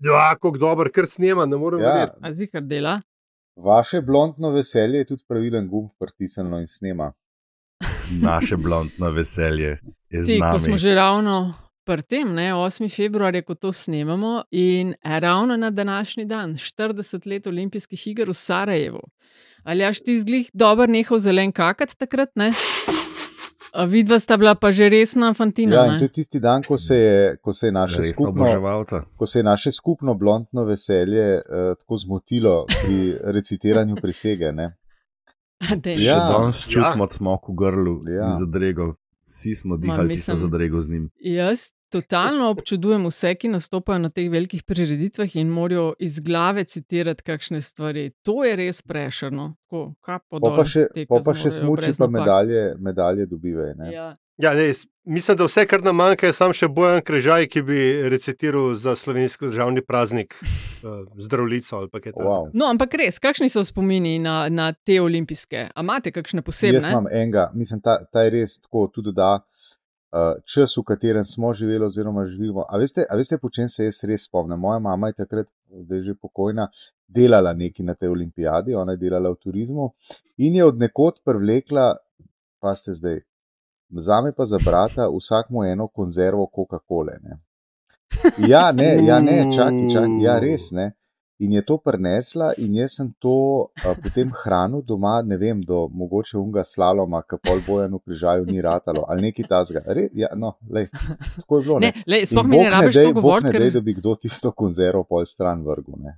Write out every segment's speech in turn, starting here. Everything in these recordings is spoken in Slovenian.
Ja, kako dober, ker snema, ne morem Ja. verjeti. A zikar dela. Vaše blondno veselje je tudi pravilen gumb pritisnjeno in snema. Naše blondno veselje je z Ti, ko nami. smo že ravno pri tem, ne, 8. februar je, ko to snemamo in ravno na današnji dan, 40 let olimpijskih iger v Sarajevu. Ali jaš ti zglih dober nehal zelen kakat takrat, ne? A Vidva sta bila pa že resna fantina. Ja, in ne? to je tisti dan, ko se je, ko se je naše Resno skupno, oboževalca. ko se je naše skupno blondno veselje uh, tako zmotilo pri recitiranju prisege. Ne? Dej. Še Ja. danes čutimo smok v grlu Ja. in zadrego. Vsi smo dihali mislim- tisto zadrego z njim. Jaz totalno občudujem vse, ki nastopajo na teh velikih prireditvah in morajo iz glave citirati kakšne stvari. To je res prešerno. Tako, Po pa še, te, po pa še smuči, pa medalje, medalje dobivajo. ne. Ja. Ja, ne, mislim, da vse, kar nam manjka, je sam še Bojan Križaj, ki bi recitiral za slovenski državni praznik uh, zdravljico ali pa kaj takega. Wow. No, ampak res, kakšni so spomini na, na te olimpijske? A imate kakšne posebne? Jaz imam enega, mislim, ta, ta je res tako, tudi da uh, čas, v katerem smo živeli, oziroma živimo. A veste, a veste, po čem se jaz res spomnim? Moja mama je takrat, zdaj že pokojna, delala nekaj na tej olimpijadi, ona je delala v turizmu in je od nekod privlekla, pa ste zdaj, za me pa za brata, vsak mu eno konzervo Coca-Cola. Ja, ne, ja, ne, čakaj, čakaj, ja, res ne. In je to prenesla, in jaz sem to a, potem hranil doma, ne vem, do mogoče unga slaloma, ki pol bojeno križaju ni ratalo ali nekaj tasga. Re, ja, no, lej, tako je bilo. Ne, Ne. lej, sploh mi ne rabiš dej, govoriti, ne ker dej, da bi kdo tisto konzervo pol stran vrgel. Ne.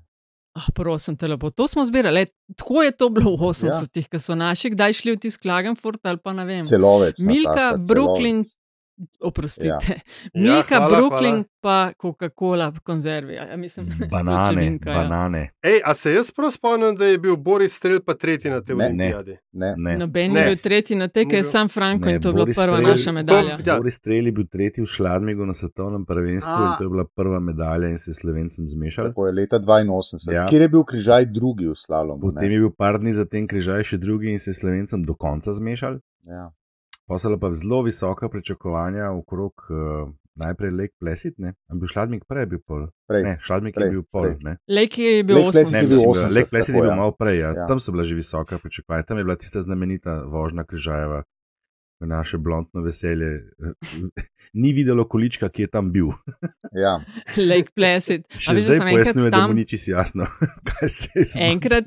Ah, prosim, te lepo. To smo zbirali. Lej, Tako je to bilo v 80-ih, ko so naši kdaj šli v tisti Klagenfurt ali pa ne vem. Celovec. Milka, Nataša, Brooklyn, celovec. Oprostite. Ja, Milka, hvala, Brooklyn, pa Coca-Cola, konzervi. Ja, mislim, Banane, pločevinka, ja. banane. Ej, a se jaz prav spomnim, da je bil Boris Strel pa tretji na tej Ne. olimpijadi? Ne. Ne. Noben Ne. je bil tretji na tej, ker je sam Franko Ne, in to je bila Boris prva Strel- naša medalja. Ja. Boris Strel je bil tretji v Šladmigu na svetovnem prvenstvu A. in to je bila prva medalja in se je slovencem zmešal. Tako je leta 82, Ja. ja. kjer je bil križaj drugi v slalomu. Potem ne. je bil par dni zatem križaj še drugi in se je slovencem do konca zmešal. Ja. Pa so pa zelo visoka pričakovanja okrog uh, najprej Lake Placid, ne? A bil Šladmik prej, bil pol. Prej. Ne, Šladmik je prej, bil pol, ne. Lake je bil Lake Placid Ne, je 80. bil mislim, 80, Lake Placid je tako, bil ja. malo prej, ja. Ja. tam so bila že visoka pričakovanja. Tam je bila tista znamenita vožnja križajeva, naše blondno veselje. Ni videlo količka, ki je tam bil. Ja. Lake Placid. A Še da zdaj pojasnjuje, da mu ni čisto jasno, kaj se je zgodilo. Enkrat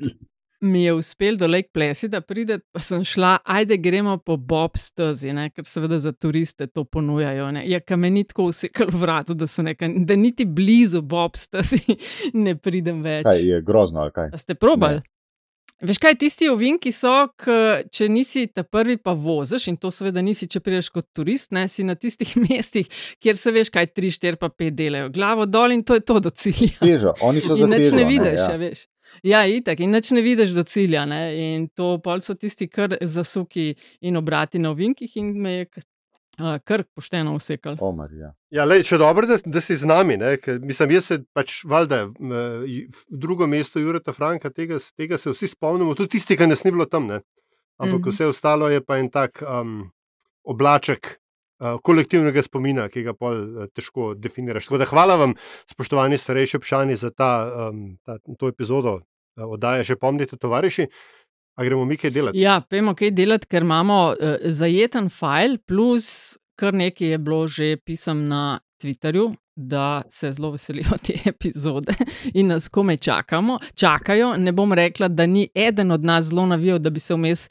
mi je uspel do Lake Placida priti, pa sem šla, ajde gremo po Bob stezi, ne, ker seveda za turiste to ponujajo. Ne. Ja, kam me ni tako usekalo vratu, da, nekaj, da niti blizu Bob stezi ne pridem več. Kaj je grozno ali kaj? A ste probali? Veš kaj, tisti ovinki so, k, če nisi ta prvi, pa voziš in to seveda nisi, če prideš kot turist, ne si na tistih mestih, kjer se veš, kaj 3, 4, pa 5 delajo, glavo dol in to je to do cilja. Težo, oni so za In nič težo. ne vidiš, ja. ja. veš. Ja, itak, in nič ne vidiš do cilja. Ne? In to pol so tisti kar zasuki in obrati na ovinkih, in me je a, kar pošteno usekal. O, Marija. Ja, lej, še dobro, da, da si z nami. Ne, ker, mislim, jaz se pač, valjda, v drugo mesto Jureta Franka, tega, tega se vsi spomnimo, tudi tisti, ki nas ni bilo tam. Ne. Ampak Mhm. vse ostalo je pa en tak um, oblaček. Uh, Kolektivnega spomina, ki ga pol uh, težko definiraš. Tako da hvala vam, spoštovani starejši občani, za ta, um, ta, to epizodo uh, oddaje. Še pomnite, tovariši, a gremo mi kaj delati? Ja, pojmo, kaj delati, ker imamo uh, zajeten file, plus kar nekaj je bilo že pisem na Twitterju. Da se zelo veselijo te epizode in nas kome čakamo, čakajo. Ne bom rekla, da ni eden od nas zelo navijal, da bi se vmes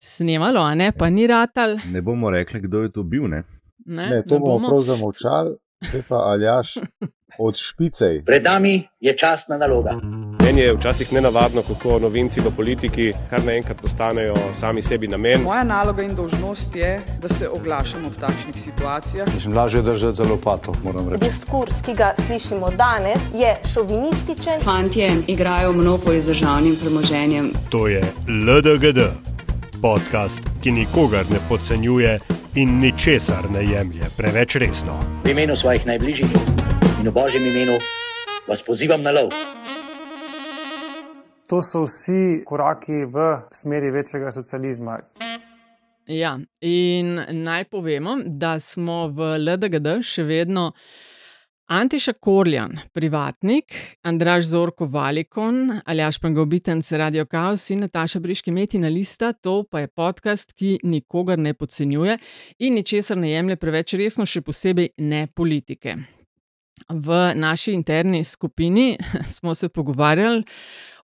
snemalo, a ne, pa ni ratal. Ne bomo rekli, kdo je to bil. Ne? Ne, Ne, to ne bomo prav zamolčali, zdaj pa aljaš od špicej. Pred nami je časna naloga. Meni je včasih nenavadno, kako novinci v politiki kar naenkrat postanejo sami sebi namen. Moja naloga in dolžnost je, da se oglašam v takšnih situacijah. Mislim, lažje držati za lopato, moram reči. Diskurs, ki ga slišimo danes, je šovinističen. Fantje igrajo monopol z državnim premoženjem. To je LDGD, podcast, ki nikogar ne podcenjuje in ničesar ne jemlje preveč resno. V imenu svojih najbližjih in v božjem imenu vas pozivam na lov. To so vsi koraki v smeri večjega socializma. Ja, in naj povemo, da smo v LDGD še vedno Antiša Korjan, privatnik, Andraš Zorko Valikon, Aljaš Pangobitenc, Radio Chaos in Nataša Briški Metina Lista, to pa je podcast, ki nikogar ne podcenjuje in ničesar ne jemlje preveč resno, še posebej ne politike. V naši interni skupini smo se pogovarjali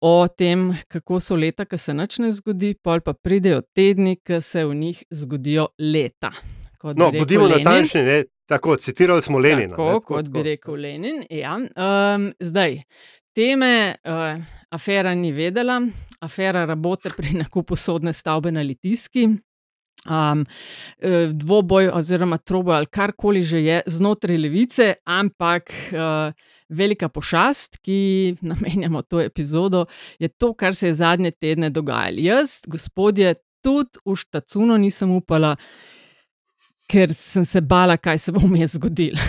o tem, kako so leta, ki se nič ne zgodi, pol pa pridejo tedni, ki se v njih zgodijo leta. No, bodimo natančni, ne? tako citirali smo Lenina. Tako, ne, kot tako. bi rekel Lenin. Ja. Um, zdaj, teme uh, afera ni vedela, afera rabote pri nakupu sodne stavbe na Litijski. Um, dvoboj, oziroma troboj, ali karkoli že je znotraj levice, ampak uh, velika pošast, ki namenjamo to epizodo, je to, kar se je zadnje tedne dogajalo. Jaz, gospodje, tudi v Štacuno nisem upala, ker sem se bala, kaj se bo vmes zgodilo.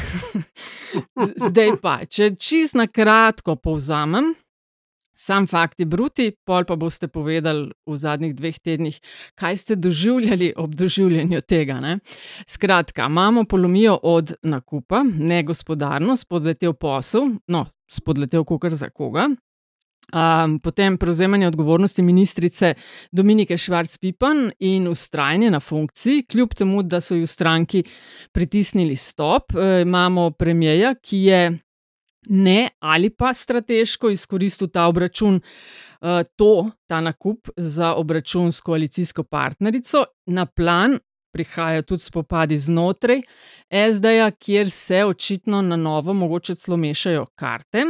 Zdaj pa, če čist na kratko povzamem. Sam fakti bruti, pol pa boste povedali v zadnjih dveh tednih, kaj ste doživljali ob doživljanju tega. Ne? Skratka, imamo polomijo od nakupa, ne gospodarno, spodletel posel, no, spodletel kukar za koga. Um, potem prevzemanje odgovornosti ministrice Dominike Švarc-Pipan in ustrajanje na funkciji, kljub temu, da so jo stranki pritisnili stop. E, imamo premijeja, ki je ne ali pa strateško izkoristil ta obračun, uh, to, ta nakup za obračun s koalicijsko partnerico. Na plan prihajajo tudi spopadi znotraj SD-ja, kjer se očitno na novo, mogoče celo mešajo karte.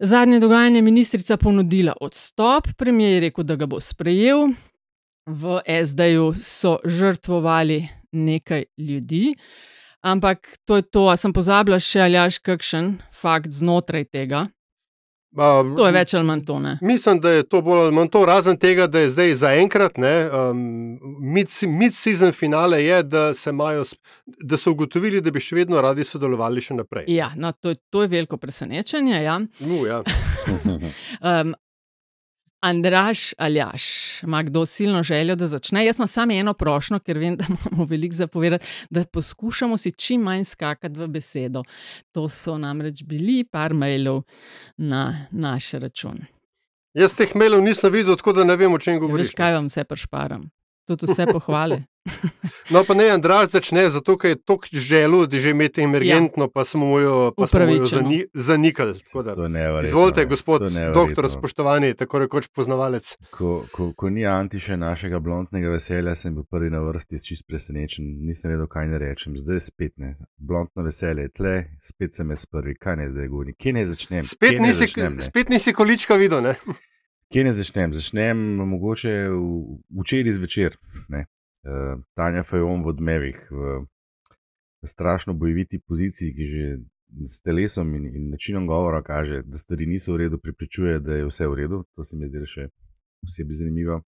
Zadnje dogajanje je ministrica ponudila odstop, premijer je rekel, da ga bo sprejel. V SD-ju so žrtvovali nekaj ljudi. Ampak to je to, a sem pozabila še ali jaš kakšen fakt znotraj tega. Ba, to je več ali manj to. Ne? Mislim, da je to bolj ali manj to, razen tega, da je zdaj zaenkrat, um, mid-season finale je, da, majo, da so ugotovili, da bi še vedno radi sodelovali še naprej. Ja, no, to, to je veliko presenečenje. Ja. Uh, ja. um, Andraš Aljaš, ima kdo silno željo, da začne? Jaz imam samo eno prošlo, ker vem, da imamo veliko zapovedati, da poskušamo si čim manj skakati v besedo. To so namreč bili par mailov na naš račun. Jaz teh mailov nisem videl, tako da ne vem, o čem govoriš. Veš, kaj vam vse prešparam? Tudi vse pohvale. No, pa ne, Andraš začne, zato ker je tako želel, da že imate emergentno, ja. pa smo jo, pa smo jo zani, zanikali. Izvolite, gospod doktor, spoštovani, tako rekoč poznavalec. Ko, ko, ko ni antiše našega blondnega veselja, sem bil prvi na vrsti, čist presenečen, nisem vedel, kaj ne rečem. Zdaj spet ne. Blondno veselje je tle, spet sem jaz prvi, kaj ne zdaj govorim, kje ne začnem. Spet, nisi, začnem, spet nisi količka videl, ne? Kje ne začnem? Začnem mogoče včeraj zvečer. Uh, Tanja Fajon v odmevih, v, v strašno bojeviti poziciji, ki že s telesom in, in načinom govora kaže, da stvari niso v redu, pripričuje, da je vse v redu. To se mi zdi še posebej zanimivo.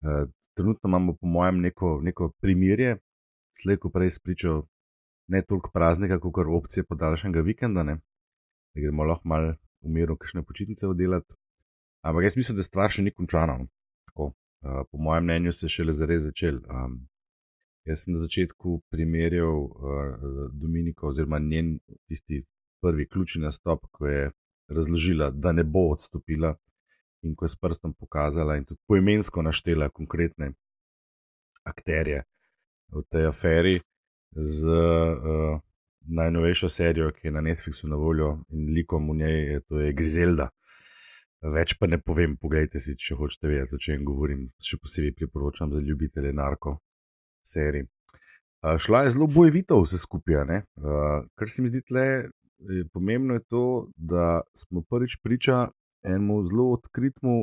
Uh, trenutno imamo, po mojem, neko, neko primirje, slejko prej spričo ne toliko praznika, kot opcije podaljšanega vikenda, ne? da gremo lahko malo v miru, kakšne počitnice oddelati. Ampak jaz mislim, da stvar še ni končana. No. Tako, uh, po mojem mnenju se je šele zares začel. Um, jaz sem na začetku primerjal uh, Dominiko, oziroma njen tisti prvi ključni nastop, ko je razložila, da ne bo odstopila in ko je s prstom pokazala in tudi poimensko naštela konkretne akterje v tej aferi z uh, najnovejšo serijo, ki je na Netflixu na voljo in likom v njej, to je Grizelda. Več pa ne povem, pogledajte si, če hočete vedeti, o čem govorim. Še posebej priporočam za ljubitelje narko serij. Uh, šla je zelo bojevito vse skupaj. Uh, kar se mi zdi tle, je pomembno je to, da smo prvič priča enemu zelo odkritmu,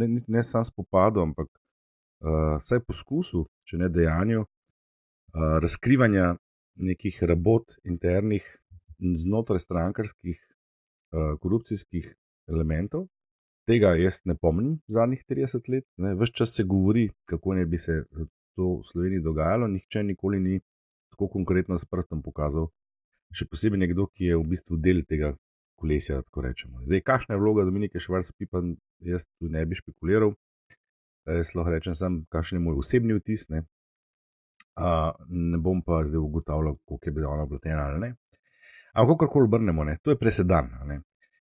ne, ne samo spopadu, ampak uh, vsaj poskusu, če ne dejanju, uh, razkrivanja nekih rabot internih znotraj strankarskih uh, korupcijskih elementov, tega jaz ne pomnim zadnjih 30 let. Ves čas se govori, kako ne bi se eh, to v Sloveniji dogajalo, nihče nikoli ni tako konkretno s prstom pokazal. Še posebej nekdo, ki je v bistvu del tega kolesja. Zdaj, kakšna je vloga Dominike Švarc-Pipa, jaz tu ne bi špekuliral. Sloh rečem, sam, kakšen je moj osebni vtis. Ne, uh, ne bom pa zdaj ugotavljal, koliko je bila ona upletena ali ne. Ampak kako obrnemo, ne? to je presedan. Ne?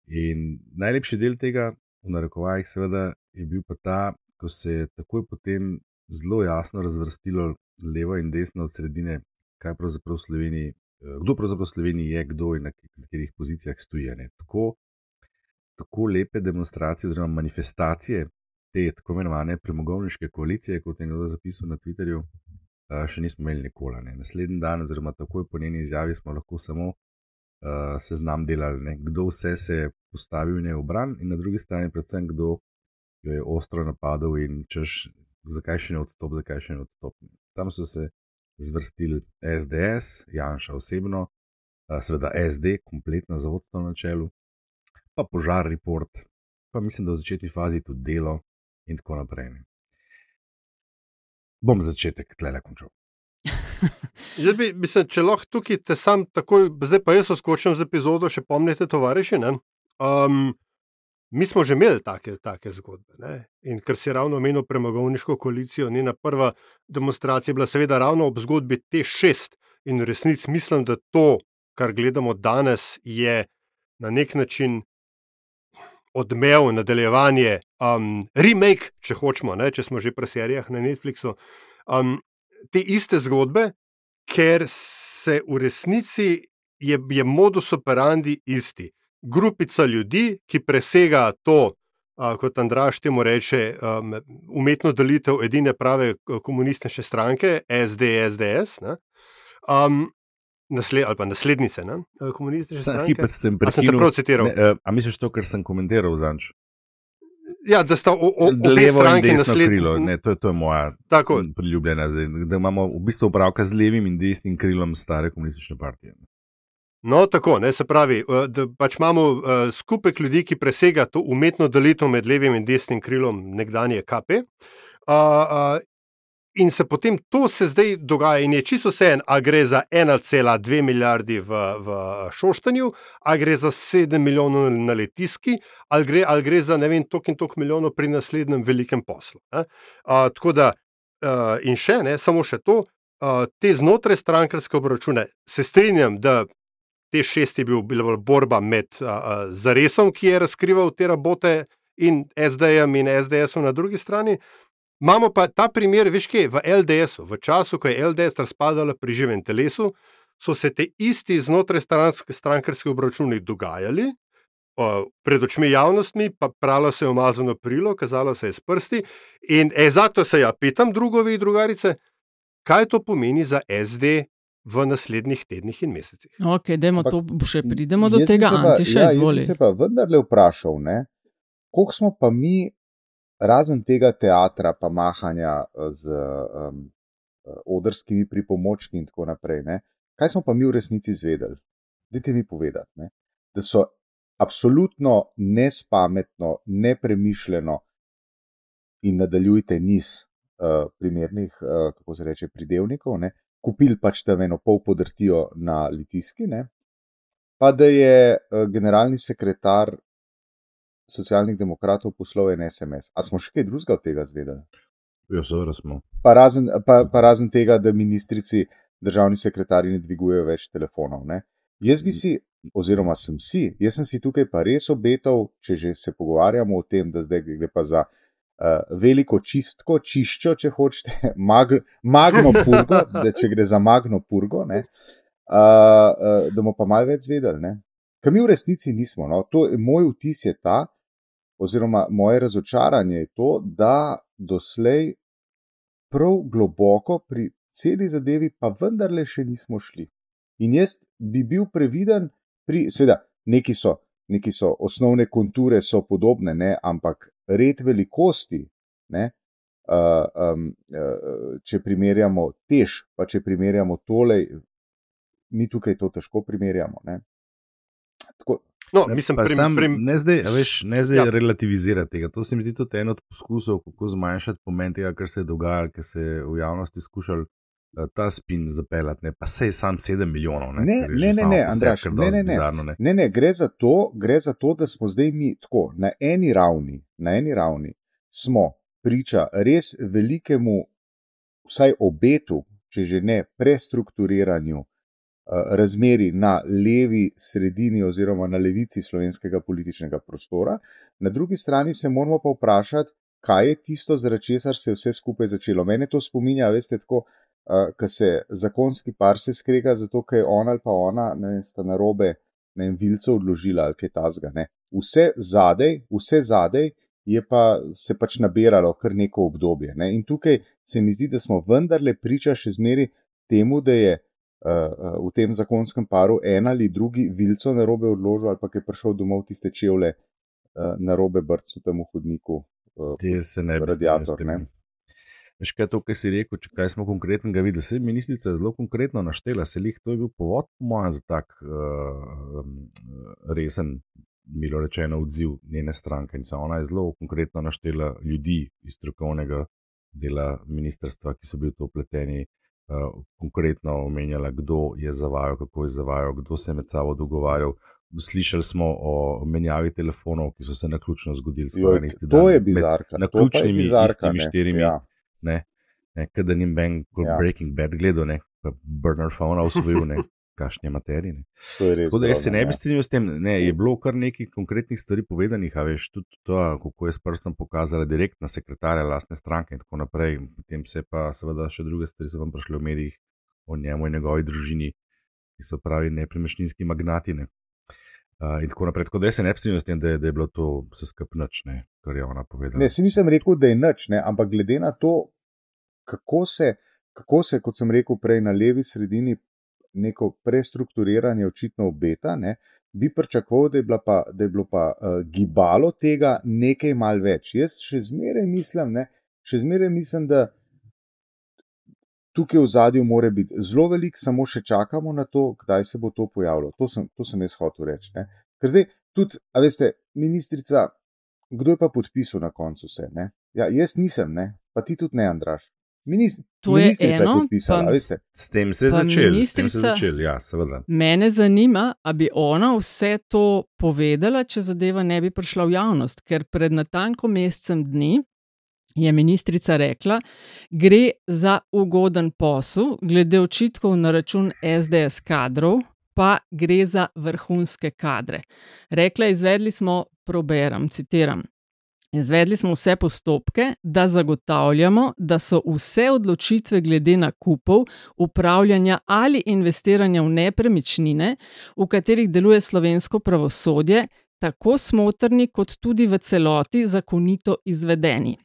In najlepši del tega, v narekovajih, seveda, je bil pa ta, ko se je takoj potem zelo jasno razvrstilo levo in desno od sredine, kaj pravzaprav Sloveniji, eh, kdo pravzaprav Sloveniji je, kdo in na katerih pozicijah stoji. Tako, tako lepe demonstracije oziroma manifestacije te tako imenovane premogovniške koalicije, kot je nekdo zapisal na Twitterju, eh, še nismo imeli nikoli. Ne. Naslednji dan, oziroma takoj po njeni izjavi, smo lahko samo uh, seznam delali, ne. kdo vse se je postavil in je obran, in na drugi strani, predvsem, kdo jo je ostro napadel in češ, zakaj še ne odstop, zakaj še ne odstop. Tam so se zvrstili SDS, Janša osebno, uh, seveda SD, kompletno zavodstvo na čelu, pa požar report. Pa mislim, da v začetni fazi tudi delo, in tako naprej. Bom začetek tle končal. Jaz bi, mislim, če lahko tukaj te sam takoj, zdaj pa jaz skočim z epizodo, še pomnite, tovariši. Um, mi smo že imeli take, take zgodbe. Ne? In ker si ravno omenil premogovniško koalicijo, njena prva demonstracija je bila seveda ravno ob zgodbi T6. In v resnici mislim, da to, kar gledamo danes, je na nek način odmev, nadaljevanje, um, remake, če hočemo, ne, če smo že pri serijah na Netflixu. Um, te iste zgodbe, ker se v resnici je, je modus operandi isti. Grupica ljudi, ki presega to, uh, kot Andraš temu reče, um, umetno delitev edine prave komunistične stranke, SD, SDS. Ne, um, nasled, ali pa naslednice, ne, komunistične stranke. Hipet sem prekinil. Prav citiral. Ne, a misliš to, kar sem komentiral zanč? Ja, da sta obe stranki naslednji. Ne, to, je, to je moja Tako. priljubljena. Zdaj, da imamo v bistvu upravka z levim in desnim krilom stare komunistične partije. No, tako, ne, se pravi, eh, da pač imamo uh, skupek ljudi, ki presega to umetno delitev med levim in desnim krilom nekdanje KP. Uh, uh, In se potem to se zdaj dogaja, in je čisto vse en, ali gre za 1,2 milijardi v, v Šoštanju, ali gre za 7 milijonov na letiski, ali gre, ali gre za ne vem, toliko in toliko milijonov pri naslednjem velikem poslu. Uh, tako da, uh, in še ne, samo še to, uh, te znotraj strankarske obračune, se strinjam, da te šest je bil, bila borba med uh, Zaresom, ki je razkrival te rabote, in SD-jem in SDS-om na drugi strani. Imamo pa ta primer, veš, kaj v LDS-u, v času, ko je LDS razpadala pri živem telesu, so se te isti znotraj strankarski obračuni dogajali, pred očmi javnostmi, pa pralo se je umazano prilo, kazalo se je s prsti. In e, zato se ja pitam, drugovi in drugarice, kaj to pomeni za SD v naslednjih tednih in mesecih. Ok, dajmo to, še pridemo do tega, Antiša, ja, izvoli. Jaz sem se pa vendarle vprašal, ne, koliko smo pa mi razen tega teatra, pa mahanja eh, z um, odrskimi pripomočki in tako naprej, ne, kaj smo pa mi v resnici izvedeli? Dajte mi povedati, ne, da so absolutno nespametno, nepremišljeno in nadaljujte niz uh, primernih, uh, kako se reče, pridevnikov, ne, kupili pač tam eno pol podrtijo na litiski, ne, pa da je uh, generalni sekretar socialnih demokratov poslal en SMS. A smo še kaj drugega od tega zvedeli? Ja, seveda smo. Pa razen, pa, pa razen tega, da ministrici, državni sekretarji ne dvigujejo več telefonov. Ne? Jaz bi si, oziroma sem si, jaz sem si tukaj pa res obetal, če že se pogovarjamo o tem, da zdaj gre pa za uh, veliko čistko, čiščo, če hočete, mag, magno purgo, da če gre za magno purgo, ne, uh, uh, da bomo pa malo več zvedeli. Kaj mi v resnici nismo. No? To, moj vtis je ta, oziroma moje razočaranje je to, da doslej prav globoko pri celi zadevi, pa vendarle še nismo šli. In jaz bi bil previden pri, seveda, neki so, neki so osnovne konture, so podobne, ne, ampak red velikosti, ne, uh, um, uh, če primerjamo tež, pa če primerjamo tole, mi tukaj to težko primerjamo. Ne. No, mislim, prim, sam, prim... Ne zdaj, veš, ne zdaj ja. relativizirati tega. To se mi zdi tudi en od poskusov, kako zmanjšati pomen tega, kar se je dogajalo, ker se je v javnosti skušal uh, ta spin zapeljati. Ne? Pa se je sam 7 milijonov. Ne, ne, ne, ne, ne, Andraš, ne, ne, bizarno, ne. ne, ne gre, za to, gre za to, da smo zdaj mi tako na eni ravni, na eni ravni smo priča res velikemu, vsaj obetu, če že ne prestrukturiranju razmeri na levi sredini oziroma na levici slovenskega političnega prostora. Na drugi strani se moramo pa vprašati, kaj je tisto, zaradi česar se je vse skupaj začelo. Mene to spominja, veste, tako, uh, ko se zakonski par se skrega, zato ker je ona ali pa ona, ne vem, sta na robe, ne vem, vilco odložila ali kaj tasga. Vse zadej, vse zadej je pa se pač nabiralo kar neko obdobje. Ne. In tukaj se mi zdi, da smo vendarle priča še zmeri temu, da je uh, v tem zakonskem paru en ali drugi vilco na robe odložil ali pa je prišel domov tiste čevlje uh, na robe brcu v tem hodniku. Te se ne bi radiator. Ne. Veš, kaj to, kar si rekel, če kaj smo konkretnega videli. Se ministrica je zelo konkretno naštela, se jih to je bil povod, po mojem, za tak uh, resen, milo rečeno, odziv njene stranke. In se ona je zelo konkretno naštela ljudi iz strokovnega dela ministrstva, ki so bili to upleteni. Uh, konkretno omenjala, kdo je zavajal, kako je zavajal, kdo se je med sabo dogovarjal. Slišali smo o menjavi telefonov, ki so se na ključno zgodili. Jo, to je bizarka. Na ključnimi istimi štirimi. Ja ne, ne da ni ben ja. Breaking Bad gledal, ne, Burner Phone usvojil, ne, kašnje materije. Tako da jaz se ne bi strinjal s tem, ne, je bilo kar nekaj konkretnih stvari povedanih, a veš, tudi to, kako je s prstom pokazala direktna sekretarja lastne stranke in tako naprej. Potem se pa seveda še druge stvari so vam prišle v medijih o njemu in njegovi družini, ki so pravi nepremičninski magnatine. Uh, in tako naprej. Tako da se ne strinjam s tem, da je, da je bilo to vse noč, kar je ona povedala. Ne, si nisem rekel, da je noč, ampak glede na to, kako se, kako se, kot sem rekel prej, na levi sredini neko prestrukturiranje očitno obeta, ne, bi pričakoval, da, da je bilo pa uh, gibalo tega nekaj mal več. Jaz še zmeraj mislim, ne, še zmeraj mislim, da. Tukaj v zadju mora biti zelo velik, samo še čakamo na to, kdaj se bo to pojavilo. To sem, to sem jaz hotel reči. Ne? Ker zdaj, tudi, a veste, ministrica, kdo je pa podpisal na koncu vse? Ja, jaz nisem, ne? pa ti tudi ne, Andraš. Minist, to je eno, podpisala, pa, s tem se je začel. začel ja, mene zanima, ali bi ona vse to povedala, če zadeva ne bi prišla v javnost, ker pred natanko mesecem dni je ministrica rekla, gre za ugoden posel, glede očitkov na račun SDS kadrov, pa gre za vrhunske kadre. Rekla, izvedli smo, proberam, citiram. Izvedli smo vse postopke, da zagotavljamo, da so vse odločitve glede nakupov, upravljanja ali investiranja v nepremičnine, v katerih deluje slovensko pravosodje, tako smotrni, kot tudi v celoti zakonito izvedeni.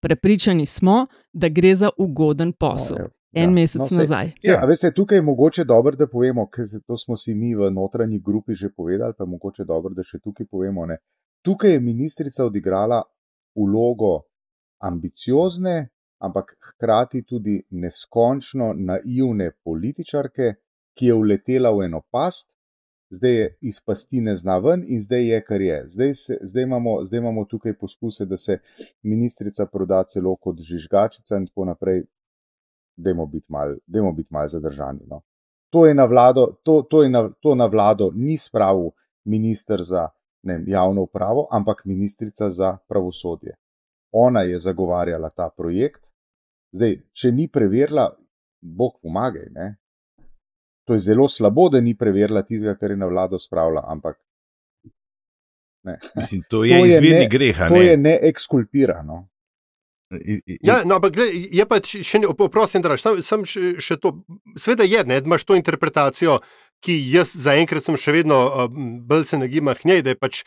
Prepričani smo, da gre za ugoden posel. No, en ja. mesec no, sej, nazaj. Sej, ja. veste, tukaj je mogoče dobro, da povemo, ker to smo si mi v notranji grupi že povedali, pa je mogoče dobro, da še tukaj povemo. Ne. Tukaj je ministrica odigrala vlogo ambiciozne, ampak hkrati tudi neskončno naivne političarke, ki je uletela v eno past, zdaj je iz pasti ne zna ven in zdaj je, kar je. Zdaj, se, zdaj, imamo, zdaj imamo tukaj poskuse, da se ministrica proda celo kot žvižgačica in tako naprej. Dajmo biti malo bit mal zadržani. No. To, je vlado, to, to, je na, to na vlado ni spravil ministr za ne, javno upravo, ampak ministrica za pravosodje. Ona je zagovarjala ta projekt. Zdaj, če ni preverila, bog pomagaj. Ne? To je zelo slabo, da ni preverila tistega, kar je na vlado spravila, ampak. Mislim, to je, to je izvirni greh. To je neekskulpirano. Ja, no, ampak je pa še ne, oprosti, da sem še, še to. Sveda je, da imaš to interpretacijo, ki jaz zaenkrat sem še vedno bolj se nagibam k njej, da je pač,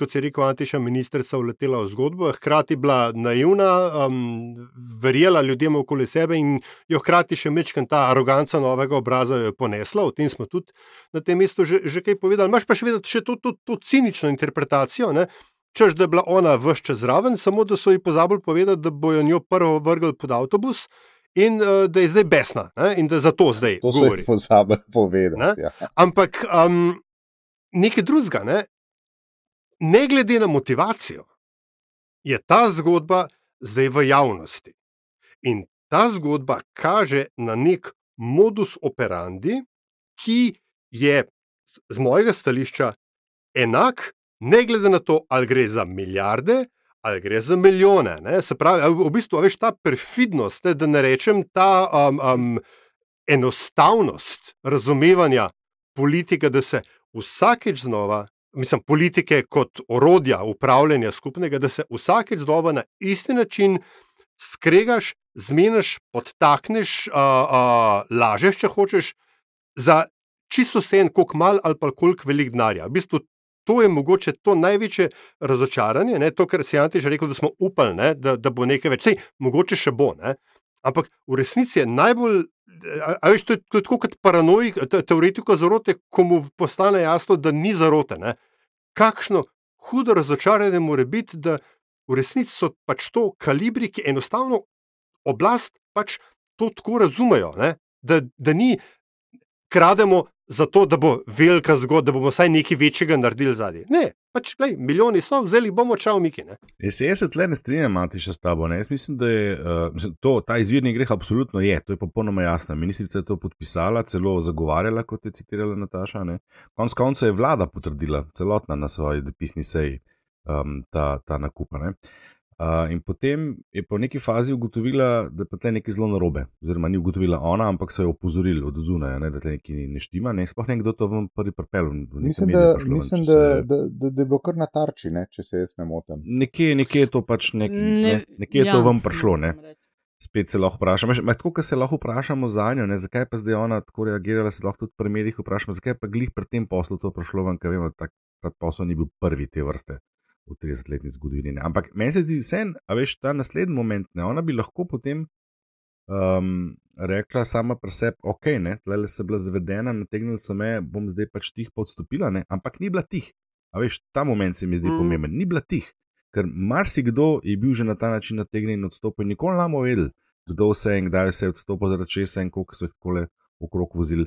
kot se je rekel, Antiša ministrica uletela v zgodbo, hkrati bila naivna, um, verjela ljudem okoli sebe in jo hkrati še mečkam ta aroganca novega obraza jo ponesla. O tem smo tudi na tem mestu že, že kaj povedali. Imáš pa še vedno še to, to, to cinično interpretacijo. Ne? Čež da je bila ona vse čas zraven, samo da so ji pozabili povedati, da bojo njo prvo vrgli pod avtobus in uh, da je zdaj besna ne? in da za to zdaj to govori. To so pozabili povedati. Ja. Ampak um, nekaj drugega, ne? ne glede na motivacijo, je ta zgodba zdaj v javnosti. In ta zgodba kaže na nek modus operandi, ki je z mojega stališča enak ne glede na to, ali gre za milijarde ali gre za milijone. Ne? Se pravi, v bistvu veš ta perfidnost, ne, da ne rečem ta um, um, enostavnost razumevanja politike, da se vsakeč znova, mislim, politike kot orodja upravljanja skupnega, da se vsakeč znova na isti način skregaš, zmeniš, podtakneš, uh, uh, lažeš, če hočeš, za čisto vse en, koliko mal ali pa koliko velik denarja. V bistvu to je mogoče to največje razočaranje, ne? to, kar si Antiš rekel, da smo upali, ne? da, da bo nekaj več. Sej, mogoče še bo. Ne? Ampak v resnici je najbolj, a, a veš, to je, to je tako kot paranoik, te, teoretiko zarote, ko mu postane jasno, da ni zarote. Ne? Kakšno hudo razočaranje more biti, da v resnici so pač to kalibri, ki enostavno oblast pač to tako razumejo, da, da ni krademo zato, da bo velika zgodba, da bomo vsaj nekaj večjega naredili zadnji. Ne, pač, gledaj, milijoni so, vzeli bomo čau, Miki. Ne? Jaz, jaz se tle ne strinjam, Mati, še s tabo. Ne? Jaz mislim, da je uh, to, ta izvirni greh absolutno je, to je popolnoma jasno. Ministrica je to podpisala, celo zagovarjala, kot je citirala Nataša. Ne? Konec koncev je vlada potrdila celotna na svoji dopisni seji um, ta, ta nakup. Uh, Uh, in potem je po neki fazi ugotovila, da je tle nekaj zelo narobe. Oziroma, ni ugotovila ona, ampak so jo opozorili od zunaj, da tle nekaj ne štima. Ne? Sploh ne kdo to vam prvi pripel. Mislim, da, mislim da, se... da, da, da je bilo kar na tarči, ne? če se jaz ne motim. Nekje, nekje je to pač nek, ne, ne, nekje je ja, to vam prišlo. Ne? Spet se lahko vprašamo. Tako, kot se lahko vprašamo za njo, ne? zakaj pa zdaj ona tako reagirala, se lahko tudi pri medijih vprašamo, zakaj pa glih pri tem poslu to prišlo ven, ker vemo, da ta posel ni bil prvi te vrste v 30-letni zgodovini. Ne. Ampak meni se zdi vse, a veš, ta naslednji moment, ne, ona bi lahko potem um, rekla sama pri sebi, ok, tle se bila zvedena, nategnila so me, bom zdaj pač tih podstopila, ne. ampak ni bila tih. A veš, ta moment se mi zdi mm. pomemben, ni bila tih. Ker marsikdo je bil že na ta način nategnjen in odstopil, nikoli ne bomo vedeli, kdo vse in kdaj se je odstopil, zaradi česa in koliko so jih tako okrog vozili.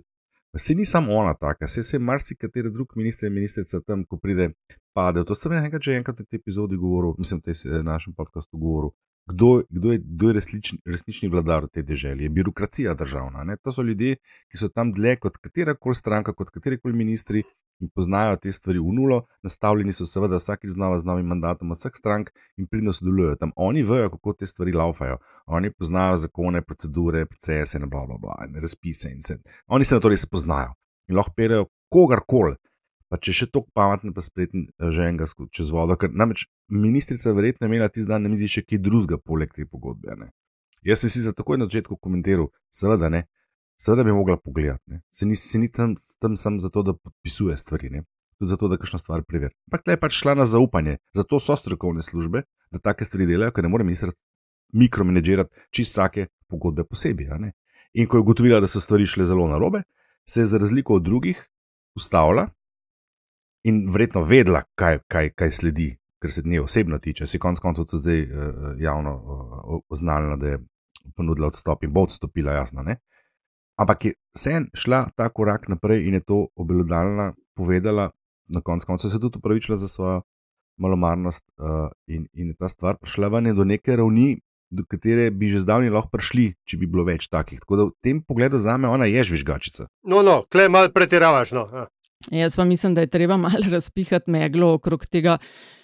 Se ni samo ona taka, se je marsikateri drug minister in ministrica tam, ko pride, pade. To sem enkrat že enkrat v tej epizodi govoril, mislim, v našem podkastu govoril. Kdo, kdo je, kdo je resnični, resnični vladar v tej državi? Je birokracija državna. Ne? To so ljudje, ki so tam dlje kot katera koli stranka, kot kateri koli ministri in poznajo te stvari v nulo. Nastavljeni so seveda vsakeč znova z novim mandatom vseh strank in pridno sodelujejo tam. Oni vejo, kako te stvari laufajo. Oni poznajo zakone, procedure, procese in bla bla bla, in razpise. In se, oni se na to res poznajo in lahko perejo kogarkoli pa če še tako pameten, pa spreten, eh, že enega čez vodo. Ker namreč ministrica verjetno imela tisti dan na mizi še kaj drugega, poleg te pogodbe. Ne? Jaz sem si za takoj na začetku komentiral, seveda ne, seveda bi mogla pogledati. Se ni, se ni tam, tam sam zato, da podpisuje stvari, ne? tudi zato, da kakšno stvar preveri. Ampak tle je pač šla na zaupanje, zato so strokovne službe, da take stvari delajo, ker ne more ministr mikromanagirati čist vsake pogodbe posebej. In ko je ugotovila, da so stvari šle zelo narobe, se je za razliko od drugih ustavila in verjetno vedela, kaj, kaj, kaj sledi, ker se dne osebno tiče. Si konec koncev to zdaj uh, javno uh, oznanila, da je ponudila odstop in bo odstopila, jasno. Ne? Ampak je vsem šla ta korak naprej in je to obelodalila, povedala, na koncu konca se je tudi upravičila za svojo malomarnost uh, in, in je ta stvar prišla ven do neke ravni. Do katere bi že zdavni lahko prišli, če bi bilo več takih. Tako da v tem pogledu za me ona je žvižgačica. No, no, klej malo pretiravaš. No. Jaz pa mislim, da je treba malo razpihati meglo okrog tega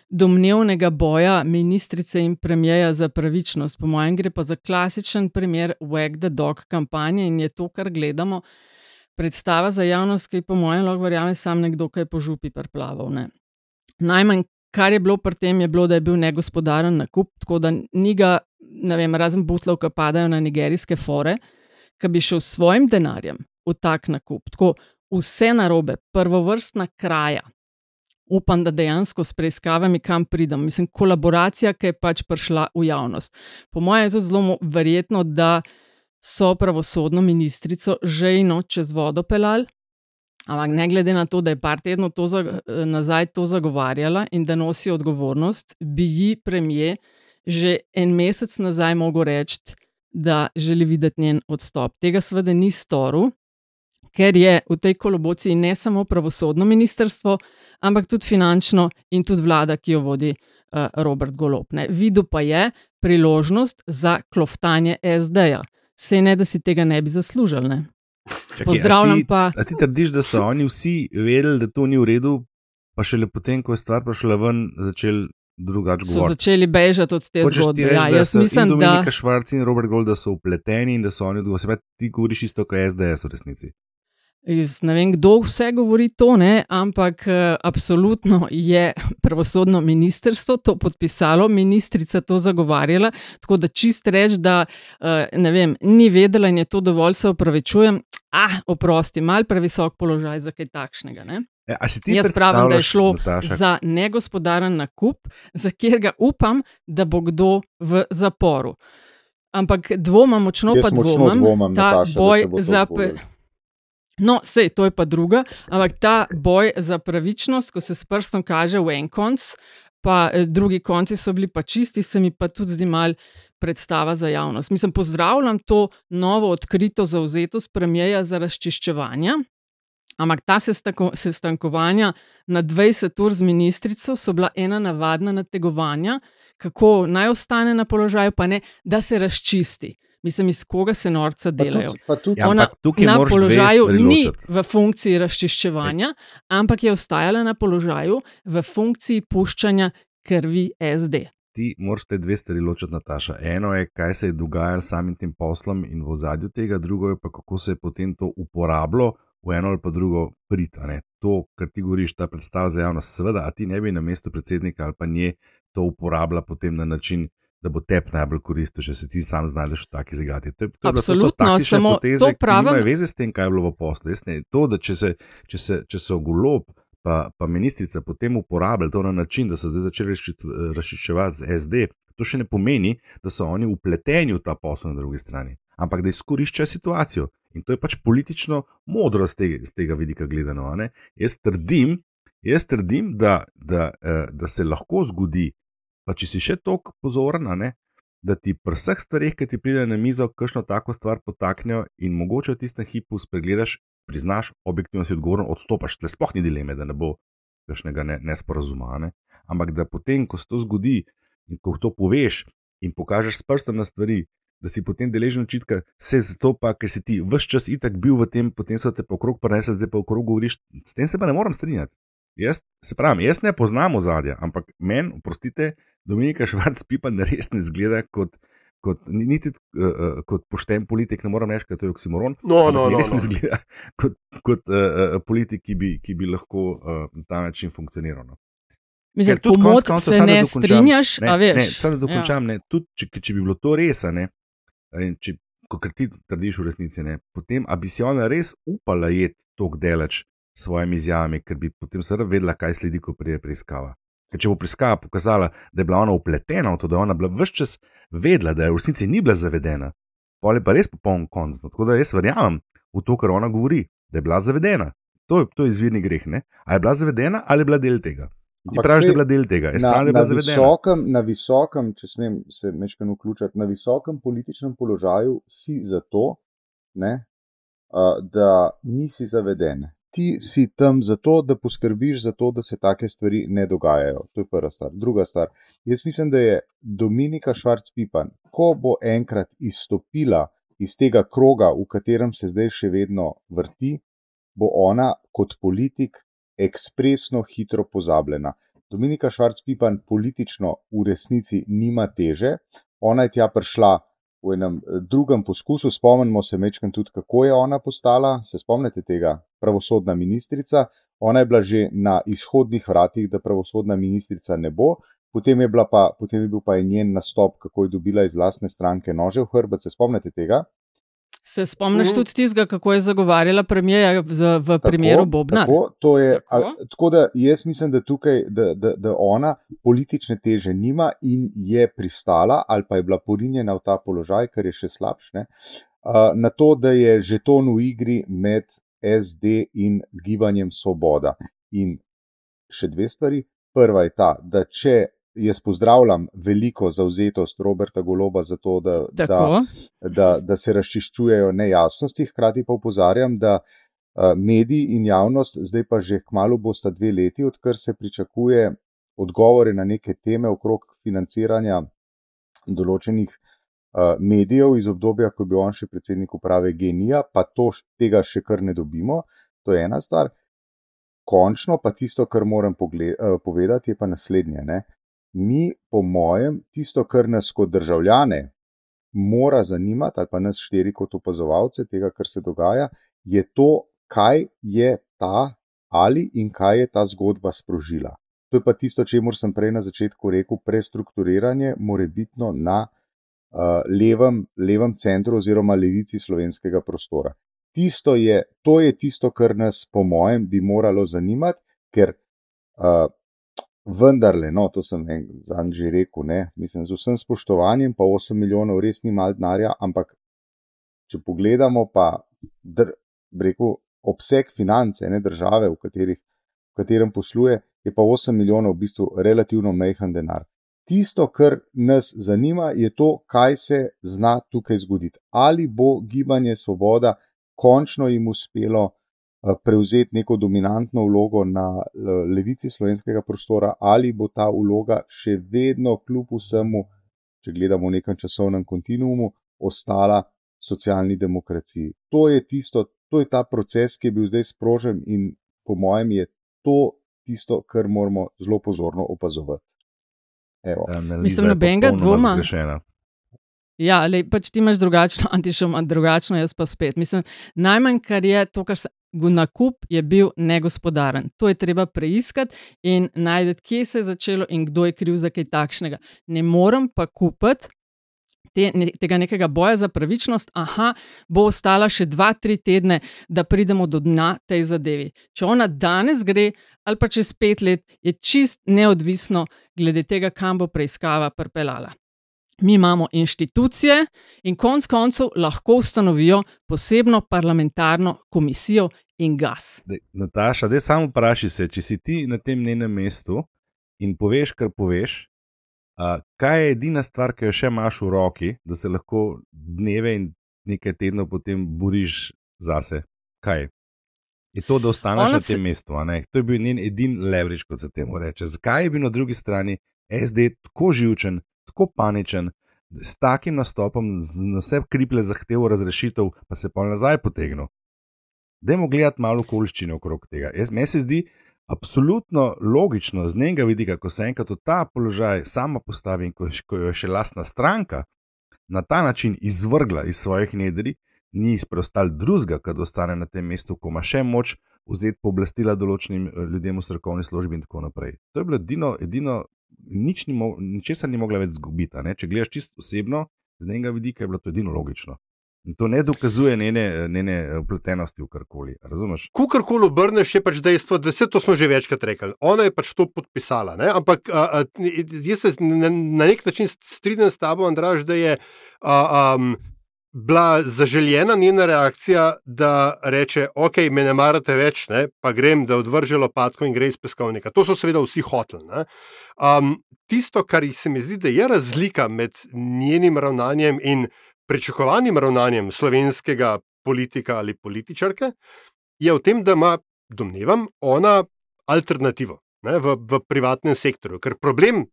domnevnega boja ministrice in premijeja za pravičnost. Po mojem, gre pa za klasičen primer Wag the Dog kampanje in je to, kar gledamo. Predstava za javnost, ki po mojem lahko verjame, sam nekdo, ki je po župi preplaval. Ne. Najmanj, kar je bilo pri tem, je bilo, da je bil negospodaren nakup, tako da ni ga, ne vem, razen butlov, ki padajo na nigerijske fore, ki bi šel s svojim denarjem v tak nakup. Tako vse narobe, prvovrstna kraja. Upam, da dejansko s preiskavami, kam pridem, mislim, kolaboracija, ki je pač prišla v javnost. Po mojem je to zelo verjetno, da so pravosodno ministrico že eno čez vodo pelali, ampak ne glede na to, da je par tednov to nazaj to zagovarjala in da nosi odgovornost, bi ji premije že en mesec nazaj mogel reči, da želi videti njen odstop. Tega seveda ni storil ker je v tej kolobociji ne samo pravosodno ministrstvo, ampak tudi finančno in tudi vlada, ki jo vodi uh, Robert Golopne. Videl pa je priložnost za kloftanje SD-ja. Se ne, da si tega ne bi zaslužili. Pozdravljam a ti, pa. A ti trdiš, da so oni vsi vedeli, da to ni v redu, pa šele potem, ko je stvar prišla ven, začeli drugače So govoriti. začeli bežati od te Hočeš zgodbe. reči, Ja, jaz so mislim, da Dominika Švarc in Robert Gold, da so upleteni in da so oni odgovorni. Ti govoriš isto kot SDS v resnici. Jaz ne vem, kdo vse govori to, ne, ampak eh, absolutno je pravosodno ministrstvo to podpisalo, ministrica to zagovarjala. Tako da čist reči, da eh, ne vem, ni vedela in je to dovolj, se opravičujem. Ah, oprosti, mal previsok položaj za kaj takšnega. Ne? E, a si ti Jaz pravim, da je šlo Nataša, za negospodaren nakup, za katerega upam, da bo kdo v zaporu. Ampak dvomam, močno Jaz pa močno dvomam, dvomim, ta Nataša, boj za. zgodilo. No, sej, to je pa druga, ampak ta boj za pravičnost, ko se s prstom kaže v en konc, pa eh, drugi konci so bili pa čisti, se mi pa tudi zdi mal predstava za javnost. Mislim, pozdravljam to novo odkrito zauzetost premijeja za razčiščevanje. Ampak ta sestanko, sestankovanja na 20 ur z ministrico so bila ena navadna nategovanja, kako naj ostane na položaju, pa ne, da se razčisti. Mislim, iz koga se norca Pa delajo. tudi, pa tudi, Ja, Ona ampak tukaj na položaju ni v funkciji razčiščevanja, ampak je ostajala na položaju v funkciji puščanja krvi SD. ti moraš te dve stvari ločiti, Nataša. Eno je, kaj se je dogajalo samim tem poslom in v ozadju tega, drugo je pa, kako se je potem to uporabilo v eno ali pa drugo prid. a ne. To, kar ti govoriš, ta predstava za javnost, seveda, a ti ne bi na mestu predsednika ali pa nje to uporabila potem na način. Da bo tep najbolj koristil, če se ti sam znajdeš v taki zagati. To, je- to, bilo- to Absolutno, taktične samo poteze, to pravim- nimajo veze s tem, kaj je bilo v poslu. Ne, to, da če, se, če, se, če so golob pa, pa ministrica potem uporabljali to na način, da so zdaj začeli razčiščevati- z SD, to še ne pomeni, da so oni upleteni v ta posel na drugi strani, ampak da izkoriščajo situacijo. In to je pač politično modro z tega, z tega vidika gledano. ne. Jaz trdim, jaz trdim da, da, eh, da se lahko zgodi, pa če si še toliko pozoren, a ne, da ti pri vseh stvareh, ki ti pridejo na mizo, kakšno tako stvar potaknejo in mogoče v tistem hipu spregledaš, priznaš, objektivno si odgovoren, odstopaš, tle sploh ni dileme, da ne bo kakšnega ne, nesporazuma. a Ne? Ampak da potem, ko se to zgodi in ko to poveš in pokažeš s prstom na stvari, da si potem deležen očitka, se zato pa, ker si ti vse čas itak bil v tem, potem so te pa okrog prenesli, zdaj pa okrog govoriš, s tem se pa ne morem strinjati. Jaz se pravim, jaz ne poznam ozadja, ampak meni, oprostite, Dominika Švarc Pipa ne res ne zgleda kot, kot, ni- niti uh, kot pošten politik, ne morem reči, da je to oksimoron. No, no, no, res no. ne zgleda kot, kot uh, politik, ki bi, ki bi lahko uh, na ta način funkcioniral. No. Mislim, Ker tudi konec koncev, se ne dokončam, strinjaš, ne, a veš. Ne, samo da ja. dokončam, ne, tudi če, če bi bilo to res, a ne, in če, kot ti trdiš v resnici, ne, potem a bi si ona res upala jeti tako daleč s svojimi izjavami, ker bi potem seveda vedela, kaj sledi, ko pride preiskava. Ker če bo preiskava pokazala, da je bila ona upletena v to, da je ona bila vse čas vedela, da je v resnici ni bila zavedena, pa je pa res popoln konc. No, tako da jaz verjamem v to, kar ona govori, da je bila zavedena. To je, to je izvirni greh. Ne? A je bila zavedena ali je bila del tega? Ti Ampak praviš, da je bila del tega. Jaz na, pravim, na, visokem, na visokem, če smem se mečkano vključiti, na visokem političnem položaju si zato, ne, uh, da nisi zaveden. Ti si tam zato, da poskrbiš za to, da se take stvari ne dogajajo. To je prva stvar. Druga stvar. Jaz mislim, da je Dominika Švarc-Pipan, ko bo enkrat izstopila iz tega kroga, v katerem se zdaj še vedno vrti, bo ona kot politik ekspresno hitro pozabljena. Dominika Švarc-Pipan politično v resnici nima teže. Ona je tja prišla v enem eh, drugem poskusu, spomnimo se mečkam tudi, kako je ona postala. Se spomnite tega? Pravosodna ministrica. Ona je bila že na izhodnih vratih, da pravosodna ministrica ne bo. Potem je, pa, potem je bil pa njen nastop, kako je dobila iz lastne stranke nože v hrbet. Se spomnite tega? Se spomniš Mhm. tudi tistega, kako je zagovarjala premijeja v, v primeru Bobna? Tako, to je, Tako. a, tako da jaz mislim, da tukaj, da, da, da ona politične teže nima in je pristala ali pa je bila porinjena v ta položaj, kar je še slabše, na to, da je žeton v igri med SD in gibanjem Svoboda. In še dve stvari. Prva je ta, da če jaz pozdravljam veliko zauzetost Roberta Goloba za to, da, da, da, da se razčiščujejo nejasnosti, hkrati pa upozarjam, da uh, mediji in javnost, zdaj pa že kmalo bosta dve leti, odkar se pričakuje odgovore na neke teme okrog financiranja določenih uh, medijev iz obdobja, ko je bil on še predsednik uprave Genija, pa to, tega še kar ne dobimo. To je ena stvar. Končno pa tisto, kar moram pogled, uh, povedati, je pa naslednje. Ne? Mi, po mojem, tisto, kar nas kot državljane mora zanimati, ali pa nas štiri kot opazovalce tega, kar se dogaja, je to, kaj je ta ali in kaj je ta zgodba sprožila. To je pa tisto, čemu sem prej na začetku rekel, prestrukturiranje, morebitno na uh, levem, levem centru oziroma levici slovenskega prostora. Je, to je tisto, kar nas, po mojem, bi moralo zanimati, ker uh, vendarle, no, to sem zadnjič že rekel, ne, mislim, z vsem spoštovanjem, pa 8 milijonov res ni mal denarja, ampak če pogledamo pa, dr, rekel, obseg finance ne, države, v, katerih, v katerem posluje, je pa 8 milijonov v bistvu relativno mehen denar. Tisto, kar nas zanima, je to, kaj se zna tukaj zgoditi. Ali bo gibanje Svoboda končno jim uspelo prevzeti neko dominantno vlogo na levici slovenskega prostora, ali bo ta vloga še vedno, kljub vsemu, če gledamo v nekem časovnem kontinuumu, ostala socialni demokraciji. To je tisto, to je ta proces, ki je bil zdaj sprožen in po mojem je to tisto, kar moramo zelo pozorno opazovati. Evo. Mislim, nobenega dvoma. Ja, ali pač ti imaš drugačno, antišom, drugačno, jaz pa spet. Mislim, najmanj, kar je to, kar se. Nakup je bil negospodaren. To je treba preiskati in najti, kje se je začelo in kdo je kriv za kaj takšnega. Ne morem pa kupiti te, ne, tega nekega boja za pravičnost, aha, bo ostala še dva, tri tedne, da pridemo do dna tej zadevi. Če ona danes gre, ali pa čez pet let, je čist neodvisno glede tega, kam bo preiskava pripeljala. Mi imamo inštitucije in konec koncev lahko ustanovijo posebno parlamentarno komisijo in gas. Dej, Nataša, da samo vprašaj se, če si ti na tem njenem mestu in poveš, kar poveš, Uh, kaj je edina stvar, ki jo še imaš v roki, da se lahko dneve in nekaj tednov potem boriš zase? Kaj je to, da ostaneš na tem mestu? To je bil njen edini leverage, kot se temu reče. Zakaj je bil na drugi strani SD tako živčen, tako paničen, s takim nastopom, z vse kriple zahtevo razrešitev, pa se pa nazaj potegnil? Dajmo gledati malo okoliščine okrog tega. Jaz, meni se zdi, da absolutno logično z njega vidika, ko se enkrat v ta položaj sama postavi in ko, ko jo je še lastna stranka na ta način izvrgla iz svojih nedri, ni preostal drugega, kad ostane na tem mestu, ko ima še moč vzeti pooblastila določenim eh, ljudem v strokovni službi in tako naprej. To je bilo edino, edino nič ni mo ničesar ni mogla več zgubiti. Če gledaš čisto osebno, z njega vidika je bilo to edino logično. In to ne dokazuje njene, njene upletenosti v karkoli. Razumeš? Kukorkoli obrneš, je pač dejstvo, da se to smo že večkrat rekli. Ona je pač to podpisala. Ne? Ampak a, a, jaz se na, na nek način strinjam s tabo, Andraž, da je a, a, bila zaželjena njena reakcija, da reče: Ok, me ne marate več, ne? pa grem, da odvrže lopatko in gre iz peskovnika. To so seveda vsi hoteli. Um, tisto, kar se mi zdi, da je razlika med njenim ravnanjem in pričakovanim ravnanjem slovenskega politika ali političarke, je v tem, da ima, domnevam, ona alternativo ne, v, v privatnem sektorju. Ker problem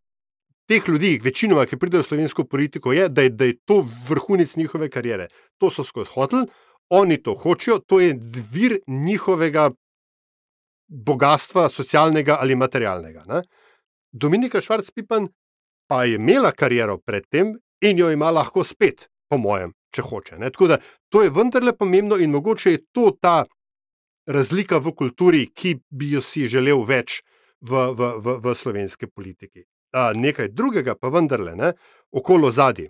teh ljudi, večinoma, ki pridejo v slovensko politiko, je, da je, da je to vrhunec njihove kariere. To so skozi hotel, oni to hočejo, to je vir njihovega bogatstva, socialnega ali materialnega. Ne. Dominika Švarc-Pipan pa je imela kariero predtem in jo ima lahko spet po mojem, če hoče. Ne? Tako da to je vendarle pomembno in mogoče je to ta razlika v kulturi, ki bi jo si želel več v, v, v, v slovenski politiki. A, nekaj drugega pa vendarle, ne? okolo zadnji.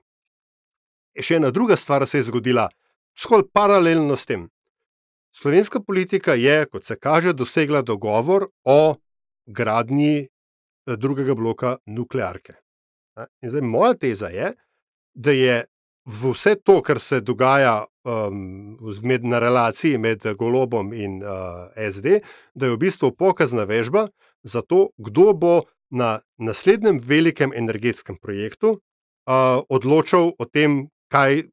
Še ena druga stvar se je zgodila, skoraj paralelno s tem. Slovenska politika je, kot se kaže, dosegla dogovor o gradnji eh, drugega bloka nuklearke. In zdaj moja teza je, da je vse to, kar se dogaja um, na relaciji med Golobom in uh, SD, da je v bistvu pokazna vežba za to, kdo bo na naslednjem velikem energetskem projektu uh, odločal o tem, kaj,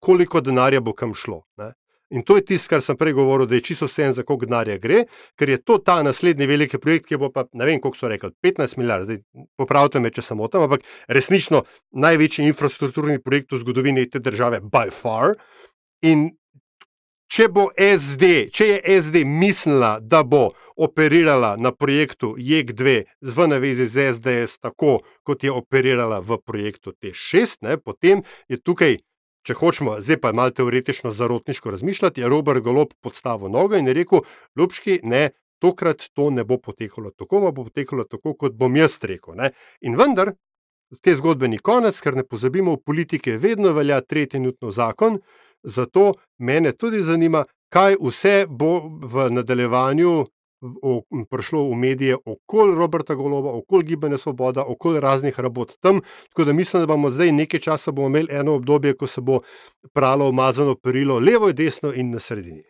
koliko denarja bo kam šlo. Ne? In to je tisto, kar sem prej govoril, da je čisto vse en, za koliko denarja gre, ker je to ta naslednji veliki projekt, ki bo pa, ne vem, koliko so rekli, 15 milijard, zdaj popravite me, če sem tam, ampak resnično največji infrastrukturni projekt v zgodovini te države, by far. In če bo SD, če je SD mislila, da bo operirala na projektu JEK2 v navezi z SDS, tako kot je operirala v projektu T6, ne, potem je tukaj, če hočemo, zdaj pa malo teoretično zarotniško razmišljati, je Robert Golob podstavil nogo in je rekel: Ljubški, ne. Tokrat to ne bo potekalo tako, bo potekalo tako, kot bom jaz rekel. Ne? In vendar, te zgodbe ni konec, ker ne pozabimo, v politiki vedno velja tretji nutno zakon, zato mene tudi zanima, kaj vse bo v nadaljevanju prišlo v medije okoli Roberta Goloba, okoli Gibanja Svoboda, okoli raznih rabot tam. Tako da mislim, da bomo zdaj nekaj časa imeli eno obdobje, ko se bo pralo umazano perilo levo in desno in na sredini.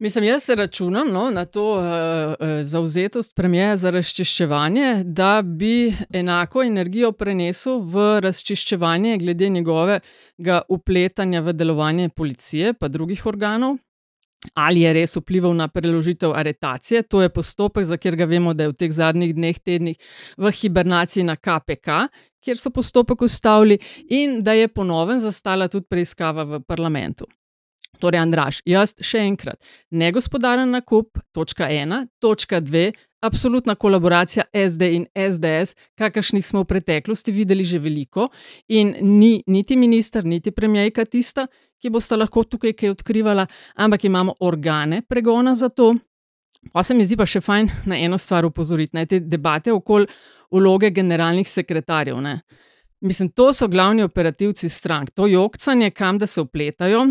Mislim, jaz se računam no, na to uh, uh, zauzetost premijeja za razčiščevanje, da bi enako energijo prenesel v razčiščevanje glede njegovega upletanja v delovanje policije in drugih organov. Ali je res vplival na preložitev aretacije, to je postopek, za katerega vemo, da je v teh zadnjih dneh, tednih v hibernaciji na KPK, kjer so postopek ustavili, in da je ponovno zastala tudi preiskava v parlamentu. Torej, Andraš, jaz še enkrat, negospodaren nakup, točka ena, točka dve, absolutna kolaboracija SD in SDS, kakršnih smo v preteklosti videli že veliko, in ni niti minister, niti premijejka tista, ki bosta lahko tukaj kaj odkrivala, ampak imamo organe pregona za to. Pa se mi zdi pa še fajn na eno stvar upozoriti, na te debate okoli vloge generalnih sekretarjev. Ne. Mislim, to so glavni operativci strank, to jokcanje, kam da se upletajo,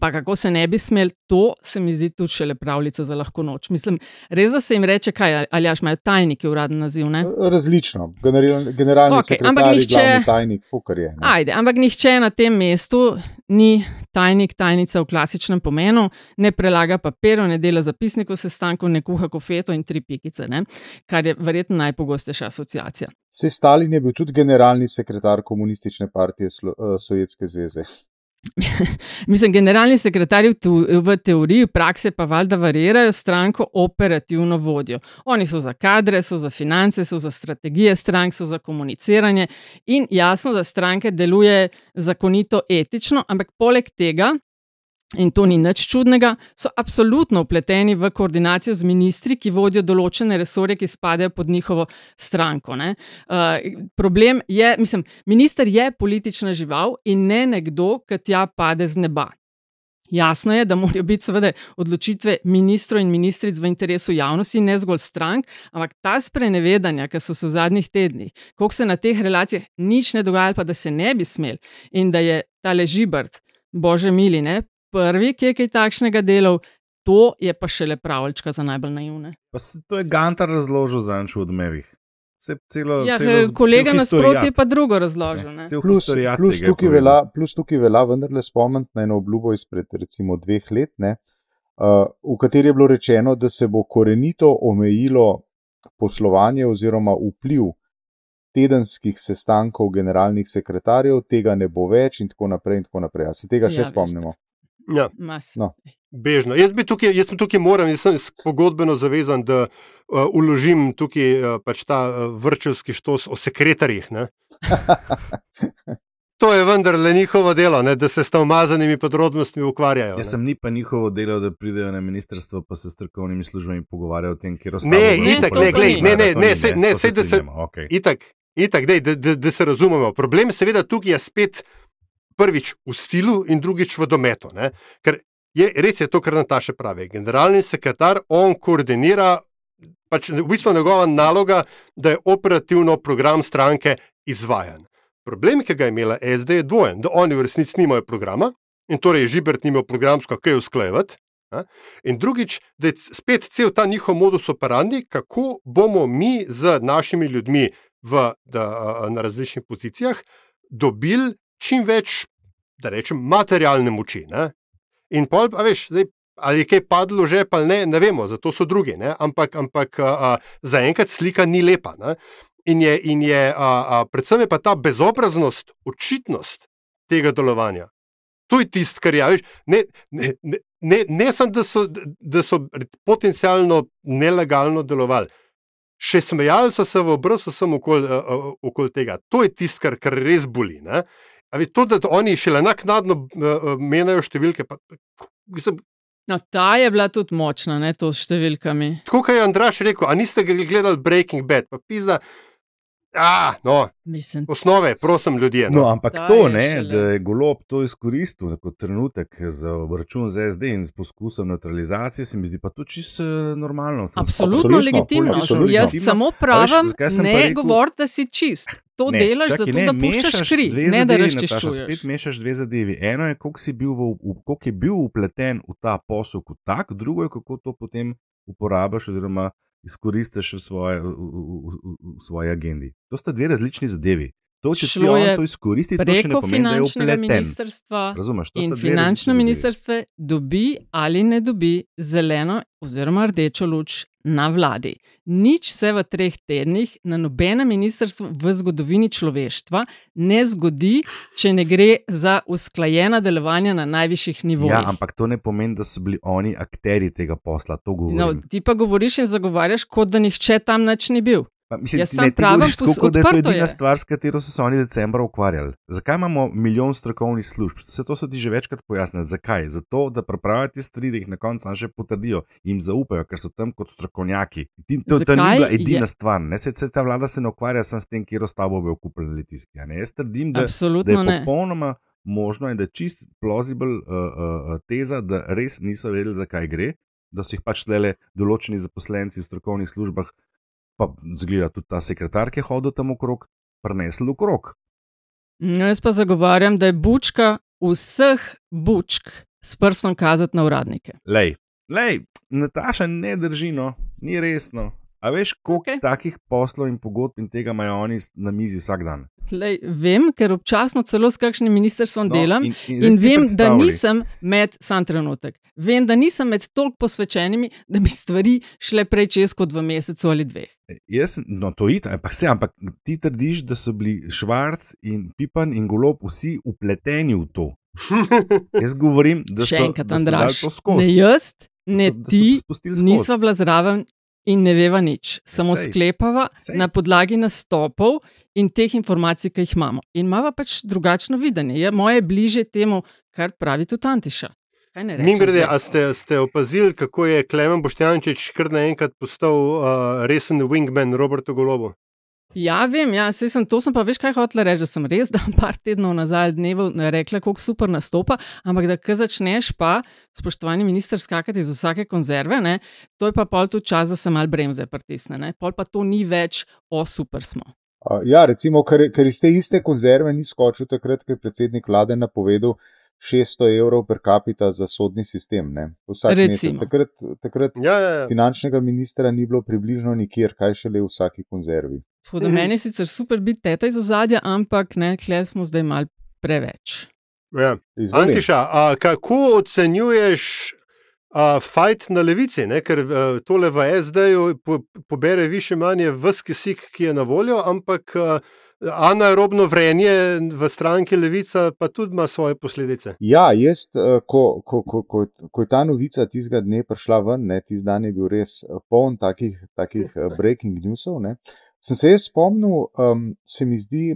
Pa kako se ne bi smel, to se mi zdi tudi še le pravljica za lahko noč. Mislim, res da se jim reče, kaj ali imaš tajniki uradni naziv. Ne? Različno, General, generalni okay, sekretar, nihče, tajnik, kar je. Ne? Ajde, ampak nihče na tem mestu ni tajnik, tajnica v klasičnem pomenu, ne prelaga papirov, ne dela zapisnikov sestankov, ne kuha kofeto in tri pikice, ne? kar je verjetno najpogostejša asociacija. Se Stalin je bil tudi generalni sekretar komunistične partije eh, Sovjetske zveze. Mislim, generalni sekretarji v teoriji, v praksi pa valjda varirajo stranko operativno vodjo. Oni so za kadre, so za finance, so za strategije strank, so za komuniciranje in jasno, da stranke deluje zakonito, etično, ampak poleg tega in to ni nič čudnega, so absolutno upleteni v koordinacijo z ministri, ki vodijo določene resorje, ki spadajo pod njihovo stranko. Uh, problem je, mislim, minister je politična žival in ne nekdo, ki tja pade z neba. Jasno je, da morajo biti seveda odločitve ministrov in ministric v interesu javnosti, ne zgolj strank, ampak ta sprenevedanja, ki so se v zadnjih tednih, koliko se na teh relacijah nič ne dogaja, pa da se ne bi smel in da je ta ležibrt, bože mili, ne, prvi, ki je kaj takšnega delal, to je pa še le pravljička za najbolj naivne. Pa se to je Gantar razložil za enču odmevih. Celo, ja, celo, kolega nasproti je pa drugo razložil. Ne? Plus, plus, tukaj velja, plus tukaj velja vendarle spomniti na eno obljubo izpred recimo dveh let, ne, uh, v kateri je bilo rečeno, da se bo korenito omejilo poslovanje oziroma vpliv tedenskih sestankov generalnih sekretarjev, tega ne bo več in tako naprej. In tako naprej. Se tega ja, še spomnimo? Ja. No. Bežno. Jaz, tukaj, jaz sem tukaj moram, jaz sem pogodbeno zavezan, da uh, uložim tukaj uh, pač ta uh, vrčevski štos o sekretarjih. to je vendarle njihovo delo, ne? da se s tam umazanimi podrobnostmi ukvarjajo. Jaz sem ni pa njihovo delo, da pridejo na ministrstvo pa se strokovnimi službami pogovarjajo o tem, kje ostajajo. Ne, itak, ne, glej, ne, ne, ne, ne, ne, se, da se, itak, itak, dej, da, da, da se razumemo. Problem seveda tukaj je spet prvič v stilu in drugič v dometu. Ker je res je to, kar Nataša pravi. Generalni sekretar, on koordinira, pač v bistvu njegova naloga, da je operativno program stranke izvajan. Problem, ki ga je imela SD, je dvojen, da oni v resnici nimajo programa in torej Žibert nima programsko kaj usklajevati. In drugič, da je spet cel ta njihov modus operandi, kako bomo mi z našimi ljudmi v, da, na različnih pozicijah dobili čim več, da rečem, materialne moči. Ne? In pol, a veš, zdaj, ali je kaj padlo že, pa ne, ne vemo, zato so drugi. Ne? Ampak, ampak zaenkrat slika ni lepa. Ne? In je, in je a, a, predvsem je pa ta bezobraznost, očitnost tega delovanja. To je tisto, kar je. Ne, ne, ne, ne, ne samo, da, da so potencialno nelegalno delovali, še smejali so se v obraz, samo okoli okol tega. To je tisto, kar, kar res boli. Ne? Ali to, da oni šele naknadno uh, menjajo številke, pa Mislim, No, ta je bila tudi močna, ne to s številkami. Tako kot je Andraš rekel, a niste gledali Breaking Bad, pa pizda. Ah, no, Mislim, osnove, prosim, ljudje. No, No. ampak Ta to, je ne, šele- da je golob to izkoristil kot trenutek za račun z SD in s poskusom neutralizacije, se mi zdi pa to čisto eh, normalno. absolutno Absolutno, legitimno. absolutno. Jaz samo pravim, pa ne rekel- govori, da si čist. To Ne, delaš čakaj, zato, ne, da puščaš kri, ne da zadevi, Nataša, razčiščuješ. Spet mešaš dve zadevi. Eno je, koliko bil, v, v, koliko je bil upleten v ta posel kot tak, drugo je, kako to potem uporabiš oziroma izkoristiš v, svoje, v, v, v, v svoji agendi. To sta dve različni zadevi. To, če Šlo je to izkoristi, to še ne Preko pomeni, da je finančnega upleten. ministrstva Razumeš, to in finančno ministrstvo dobi ali ne dobi zeleno oziroma rdečo luč na vladi. Nič se v treh tednih na nobenem ministrstvu v zgodovini človeštva ne zgodi, če ne gre za usklajena delovanja na najvišjih nivojih. Ja, ampak to ne pomeni, da so bili oni akteri tega posla. No, ti pa govoriš in zagovarjaš, kot da nihče tam nič ni bil. Mislim, Jaz ne, ti govoriš tako, kot da je to edina je. stvar, s katero so se oni decembra ukvarjali. Zakaj imamo milijon strokovnih služb? Vse to so ti že večkrat pojasnili. Zakaj? Zato, da pripravijo te stvari, da jih na koncu še potrdijo in zaupajo, ker so tam kot strokovnjaki. Ti, to, to ni bila edina je- stvar. Ne? Se, se ta vlada se ne ukvarja samo s tem, kje stavbo bojo kupili letiski. Jaz trdim, da, da Absolutno je ne. popolnoma možno in da je čist plausible uh, uh, teza, da res niso vedeli, zakaj gre, da so jih pač le določeni zaposlenci v strokovnih službah, pa zgleda tudi ta sekretar, ki je hodil tam okrog, prenesli okrog. No, jaz pa zagovarjam, da je bučka vseh bučk s prstom kazati na uradnike. Lej, lej, Nataša ne drži, no, ni resno. A veš, koliko okay. takih poslov in pogodb in tega imajo oni na mizi vsak dan? Lej, vem, ker občasno celo s kakšnim ministrstvom No, delam in- in, in vem, da nisem med, sam trenutek, vem, da nisem med toliko posvečenimi, da bi stvari šle prej čez kot v mesecu ali dveh. Jaz, no, to je, ampak, se, ampak ti trdiš, da so bili Švarc in Pipan in Golob vsi upleteni v to. Jaz govorim, da Še so, enkrat, da so dali Andraš, to skozi. ne jaz, ne so- ti, nisva bila zraven in ne veva nič. Samo sej. sklepava Sej. na podlagi nastopov in teh informacij, ki jih imamo. In imamo pač drugačno videnje. Je moje bliže temu, kar pravi tudi Antiša. Kaj ne rečem Mim grede, a ste, ste opazili, kako je Klemen Boštjančič kar naenkrat postal uh, resen wingman Robertu Golobu? Ja, vem, ja, sej sem, to sem pa veš, kaj hotel reči, da sem res dan par tednov nazaj dnevu rekla, kako super nastopa, ampak da ko začneš pa, spoštovani minister, skakati iz vsake konzerve, ne, to je pa pol tudi čas, da se mal bremze pritisne, ne, pol pa to ni več, o super smo. Uh, ja, recimo, ker, ker iz te iste konzerve ni skočil takrat, ko je predsednik vlade napovedal 600 evrov per capita za sodni sistem. Ne? Vsak mesec. Takrat, takrat Ja, ja, ja. finančnega ministra ni bilo približno nikjer, kaj šele v vsaki konzervi. Tako da Mhm. meni je sicer super biti teta iz ozadja, ampak ne, kle smo zdaj mal preveč. ja. Izvoli. Antiša, a, kako ocenjuješ a, fajt na levici? Ne? Ker a, tole v SD-ju po, pobere više manje vse kisik, ki je na voljo, ampak a, anaerobno vrenje v stranki Levica pa tudi ima svoje posledice. Ja, jaz, eh, ko, ko, ko, ko, ko je ta novica tistega dne prišla ven, ne, tisti dan je bil res eh, poln takih, takih eh, breaking newsov. Ne, sem se jaz spomnil, um, se mi zdi,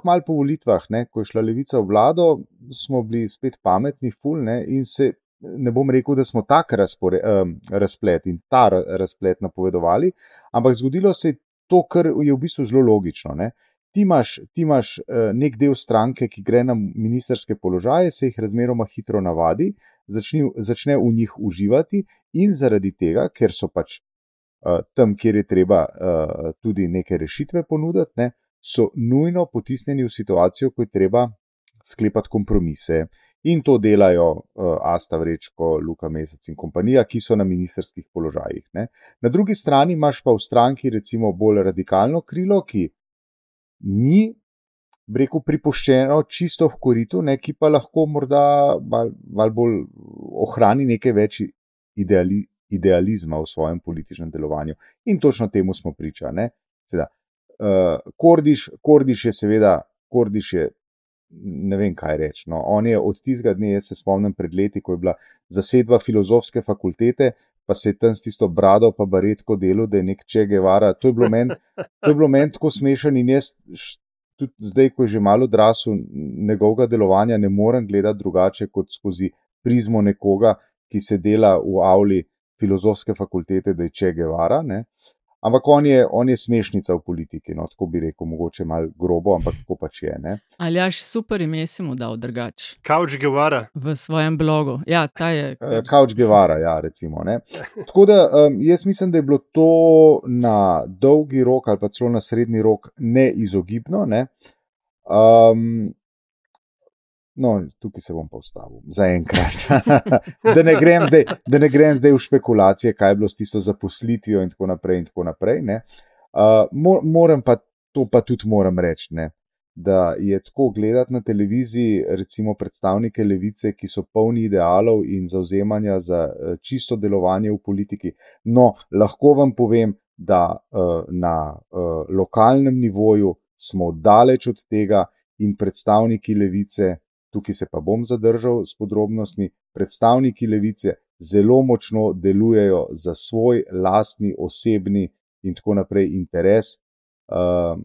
kmalu po volitvah, ne, ko je šla levica v vlado, smo bili spet pametni, ful ne, in se. Ne bom rekel, da smo tak razpore, um, razplet in ta ra- razplet napovedovali, ampak zgodilo se je to, kar je v bistvu zelo logično. Ne. Ti imaš, ti imaš uh, nek del stranke, ki gre na ministerske položaje, se jih razmeroma hitro navadi, začni, začne v njih uživati, in zaradi tega, ker so pač uh, tam, kjer je treba uh, tudi neke rešitve ponuditi, ne, so nujno potisnjeni v situacijo, ko je treba sklepati kompromise. In to delajo uh, Asta Vrečko, Luka Mesec in kompanija, ki so na ministerskih položajih. Ne. Na drugi strani imaš pa v stranki recimo bolj radikalno krilo, ki ni, rekel, pripuščeno čisto v koritu, ne, ki pa lahko morda malo mal bolj ohrani nekaj več ideali, idealizma v svojem političnem delovanju. In točno temu smo priča. Seveda, uh, Kordiš, Kordiš je seveda, Kordiš je. Ne vem, kaj reči. No. On je od tistega dne, jaz se spomnim pred leti, ko je bila zasedba filozofske fakultete, pa se je tam s tisto brado, pa baretko delo, da je nek Če Guevara. To je bilo meni men tako smešen in jaz tudi zdaj, ko je že malo odrasel, njegovega delovanja ne morem gledati drugače kot skozi prizmo nekoga, ki se dela v avli filozofske fakultete, da je Če Guevara. Ne? Ampak on je, on je smešnica v politiki, no, tako bi rekel, mogoče malo grobo, ampak tako pač je. Ne? Ali jaš super ime si mu dal drugače Kauč Guevara. v svojem blogu? Ja, ta je. Eh, Kauč Guevara, ja, recimo. Ne? Tako da um, jaz mislim, da je bilo to na dolgi rok ali pa celo na srednji rok neizogibno. Ne? Um, no, tukaj se bom pa ustavil, zaenkrat. da, ne zdaj, da ne grem zdaj v špekulacije, kaj je bilo s tisto zaposlitvijo in tako naprej. In tako naprej ne? uh, mo moram pa to pa tudi moram reči. Ne? Da je tako gledati na televiziji, recimo predstavnike levice, ki so polni idealov in zauzemanja za uh, čisto delovanje v politiki. No, lahko vam povem, da uh, na uh, lokalnem nivoju smo daleč od tega, in predstavniki levice, tukaj se pa bom zadržal s podrobnostmi, predstavniki levice zelo močno delujejo za svoj lastni, osebni in tako naprej interes uh,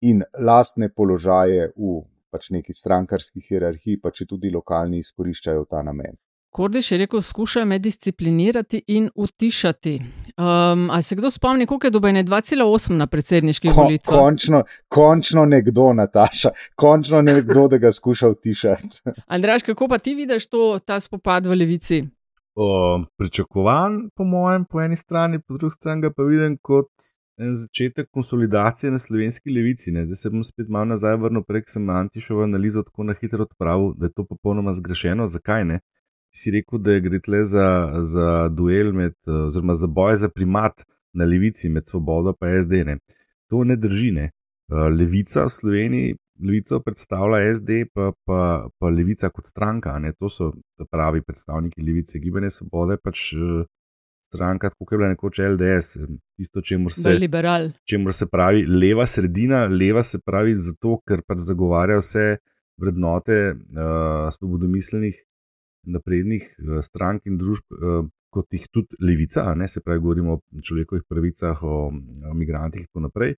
in lastne položaje v pač neki strankarski hierarhiji, pa če tudi lokalni izkoriščajo ta namen. Kordiš je rekel, skušajo me disciplinirati in utišati. Um, ali se kdo spomni, koliko je dobene 2,8 na predsedniških Ko, volitvah? končno, končno nekdo, Nataša, končno nekdo, da ga skuša utišati. Andraš, kako pa ti vidiš to, ta spopad v levici? O, pričakovan, po mojem, po eni strani, po drugi strani pa vidim kot en začetek konsolidacije na slovenski levici. Ne. Zdaj se bom spet malo nazaj vrnil, prej sem Antišovo analizo tako na hitro odpravil, da je to popolnoma zgrešeno. Zakaj ne? Si rekel, da gre tle za, za duel, med, oziroma za boj za primat na levici med Svobodo in SD. Ne. To ne drži. Ne. Levica v Sloveniji, levico predstavlja SD, pa, pa, pa levica kot stranka. Ne. To so pravi predstavniki levice. Gibanje Svobode pač stranka, kot je bila nekoč LDS, tisto, čemu se, čemu se pravi leva sredina. Leva se pravi zato, ker pač zagovarja vse vrednote uh, svobodomiselnih naprednih strank in družb, kot jih tudi levica, ne se pravi, govorimo o človekovih pravicah, o, o migrantih in tako naprej.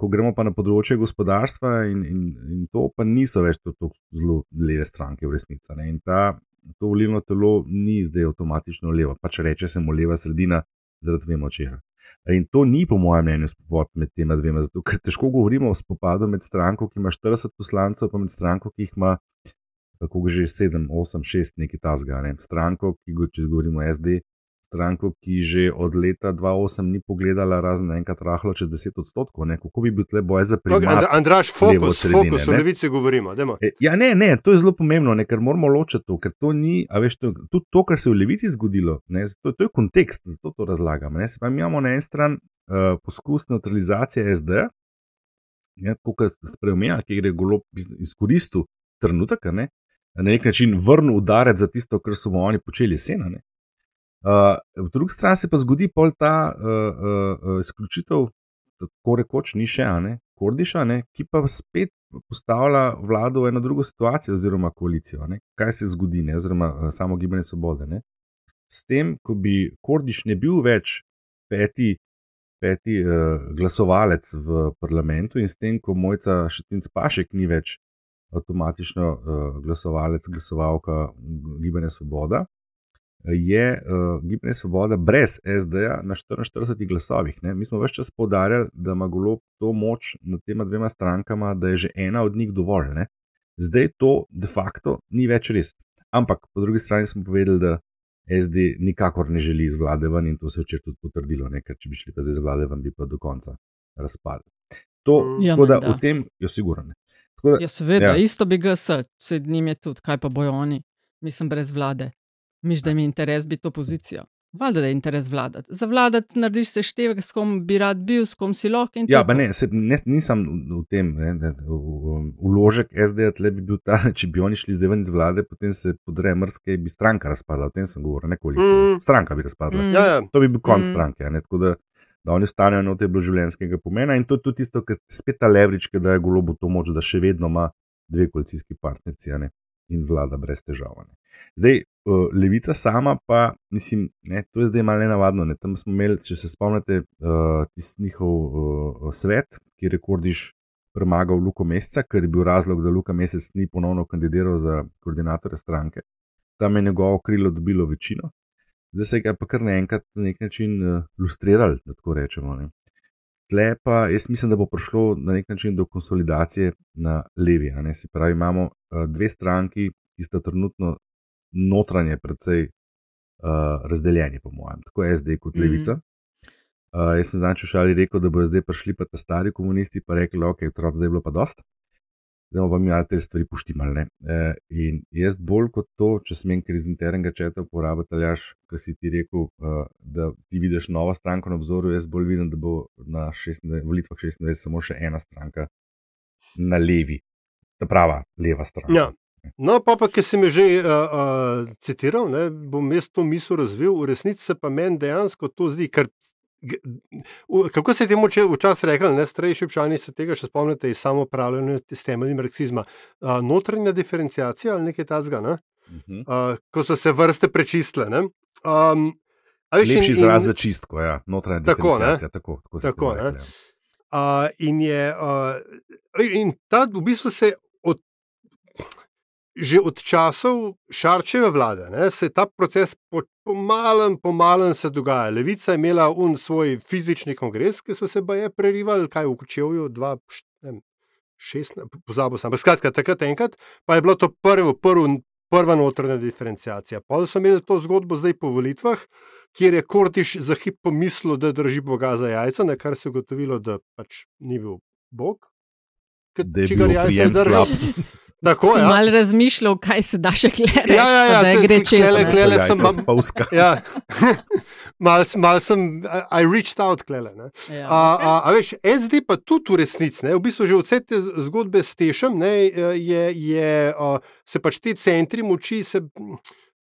Ko gremo pa na področje gospodarstva, in, in, in to pa niso več tako zelo leve stranke v resnici. In ta, to volilno telo ni zdaj avtomatično levo, pač reče se mu leva sredina, zaradi vemo čeha. In to ni, po mojem mnenju, spopad med tema dvema, zato ker težko govorimo o spopadu med stranko, ki ima 40 poslancev, pa med stranko, ki jih ima kako že 7, 8, 6, nekaj tasga. Ne. Stranko, ki go, če govorimo SD, stranko, ki že od leta 2008 ni pogledala, razen enkrat rahlo čez 10 odstotkov. Ne. Kako bi bil tle boj za primer? Okay, Andraš, fokus, sredine, fokus, o levici govorimo. Demo. Ja, ne, ne, to je zelo pomembno, ne, ker moramo ločiti to, ker to ni, a veš, to, tudi to, kar se je v levici zgodilo, ne, to, to je kontekst, zato to razlagam. Ne. Pa imamo na eni strani uh, poskus neutralizacije SD. Ja, kot ste spremenili, ki gre golo izkoristil trenutek, ne, na nek način vrnil udarec za tisto, kar so oni počeli jesena. Uh, v drugi strani se pa zgodi pol ta uh, uh, izključitev, tako rekoč, ni še ane, Kordiša, ne, ki pa spet postavlja vlado v eno drugo situacijo, oziroma koalicijo. Ne. Kaj se zgodi, ne, oziroma uh, samo gibanje svobode. Ne. S tem, ko bi Kordiš ne bil več peti, peti uh, glasovalec v parlamentu, in s tem, ko Mojca Šetinc Pašek ni več avtomatično uh, glasovalec, glasovalka Gibanja Svoboda, je uh, Gibanje Svoboda brez SD-ja na 44 glasovih. Ne? Mi smo več čas poudarjali, da ima golo to moč nad tema dvema strankama, da je že ena od njih dovolj. Ne? Zdaj to de facto ni več res. Ampak po drugi strani smo povedali, da SD nikakor ne želi iz vlade ven in to se je včeraj tudi potrdilo, ne? ker če bi šli pa zdaj iz vlade ven, bi pa do konca razpadli. To, Ja, tako da menda. v tem je sigurno. Ja, seveda, ja. isto bi GS, vse njim je tudi, kaj pa bojo oni, mislim, brez vlade. Miš, da jim je interes biti opozicija. Valjda, da je interes vladati. Za vladati narediš seštevek, s kom bi rad bil, s kom si lahko. Ja, pa ne, se, ne, nisem v tem, ne, da, vložek SD-ja tle bi bil ta, če bi oni šli zdaj ven iz vlade, potem se podreje mrske, bi stranka razpadla, o tem sem govoril, ne koalicija. Mm. Stranka bi razpadla. Mm. Ja, ja. To bi bil konc Mm. stranke, a ne, tako da, da oni ostanejo na tem življenjskega pomena in to je tudi tisto, kar spet ta levrič, ki daje golobu to moč, da še vedno ima dve koalicijski partnerici a ne, in vlada brez težav. Ne. Zdaj, uh, levica sama pa, mislim, ne, to je zdaj malo. Ne. Tam smo imeli, če se spomnite, uh, tisti njihov uh, svet, ki je rekordiš premagal Luko Meseca, ker je bil razlog, da Luka Mesec ni ponovno kandidiral za koordinatorja stranke. tam je njegovo krilo dobilo večino, zdaj se ga pa kar naenkrat na nek način uh, lustrirali, da tako rečemo. Ne. Tle pa jaz mislim, da bo prišlo na nek način do konsolidacije na levi. Se pravi, imamo uh, dve stranki, ki sta trenutno notranje, predvsej uh, razdeljeni, po mojem, tako SD kot Levica. Mm -hmm. Uh, jaz sem zanj šali rekel, da bodo zdaj prišli pa ti stari komunisti, pa rekli, da okay, je zdaj bilo pa dosta. Zdaj pa mi ali te stvari puštimali. Uh, in jaz bolj kot to, če smem kar iz internega četa uporabiti, aljaš, ki si ti rekel, uh, da ti vidiš novo stranko na obzoru, jaz bolj vidim, da bo na 16, volitvah 26 samo še ena stranka na levi, ta prava leva stran. Ja. No, pa, pa ki si me že uh, uh, citiral, ne, bom jaz to misel razvil, v resnici se pa meni dejansko to zdi. Ker, kako se je temu včasih rekel, ne starejši občani se tega še spomnite iz samopravljanja s temeljnim marksizma. Uh, notranja diferencijacija ali nekaj tasga, ne? uh -huh. uh, ko so se vrste prečistile. Um, Lepši izraz za čistko, ja, notranja diferencijacija. Tako, tako, tako, tako Uh, in, je, uh, in ta v bistvu se že od časov Šarčeve vlade ne, se ta proces pomalen, po pomalen se dogaja. Levica je imela un svoj fizični kongres, ki so se baje prerivali, kaj v Kučevju, dva, šest, pozabo sem. Skratka, takrat enkrat pa je bilo to prvo, prvo, prva notranja diferencijacija. Pa so imeli to zgodbo zdaj po volitvah kjer je Kortiš za hip pomislil, da drži Boga za jajca, na kar se je gotovilo, da pač ni bil Bog. Da je bil jajca slab. Tako je. Ja. Mal razmišljal, kaj se da še gledati. Ja, ja, ja, da je gre čez klele, klele sem vam spavska. Ja. mal, mal sem, I reached out, klele. Ja. A, a, a veš, SD pa tudi v resnici, v bistvu že vse te zgodbe s tešem, ne, je, je, a, se pač te centri moči se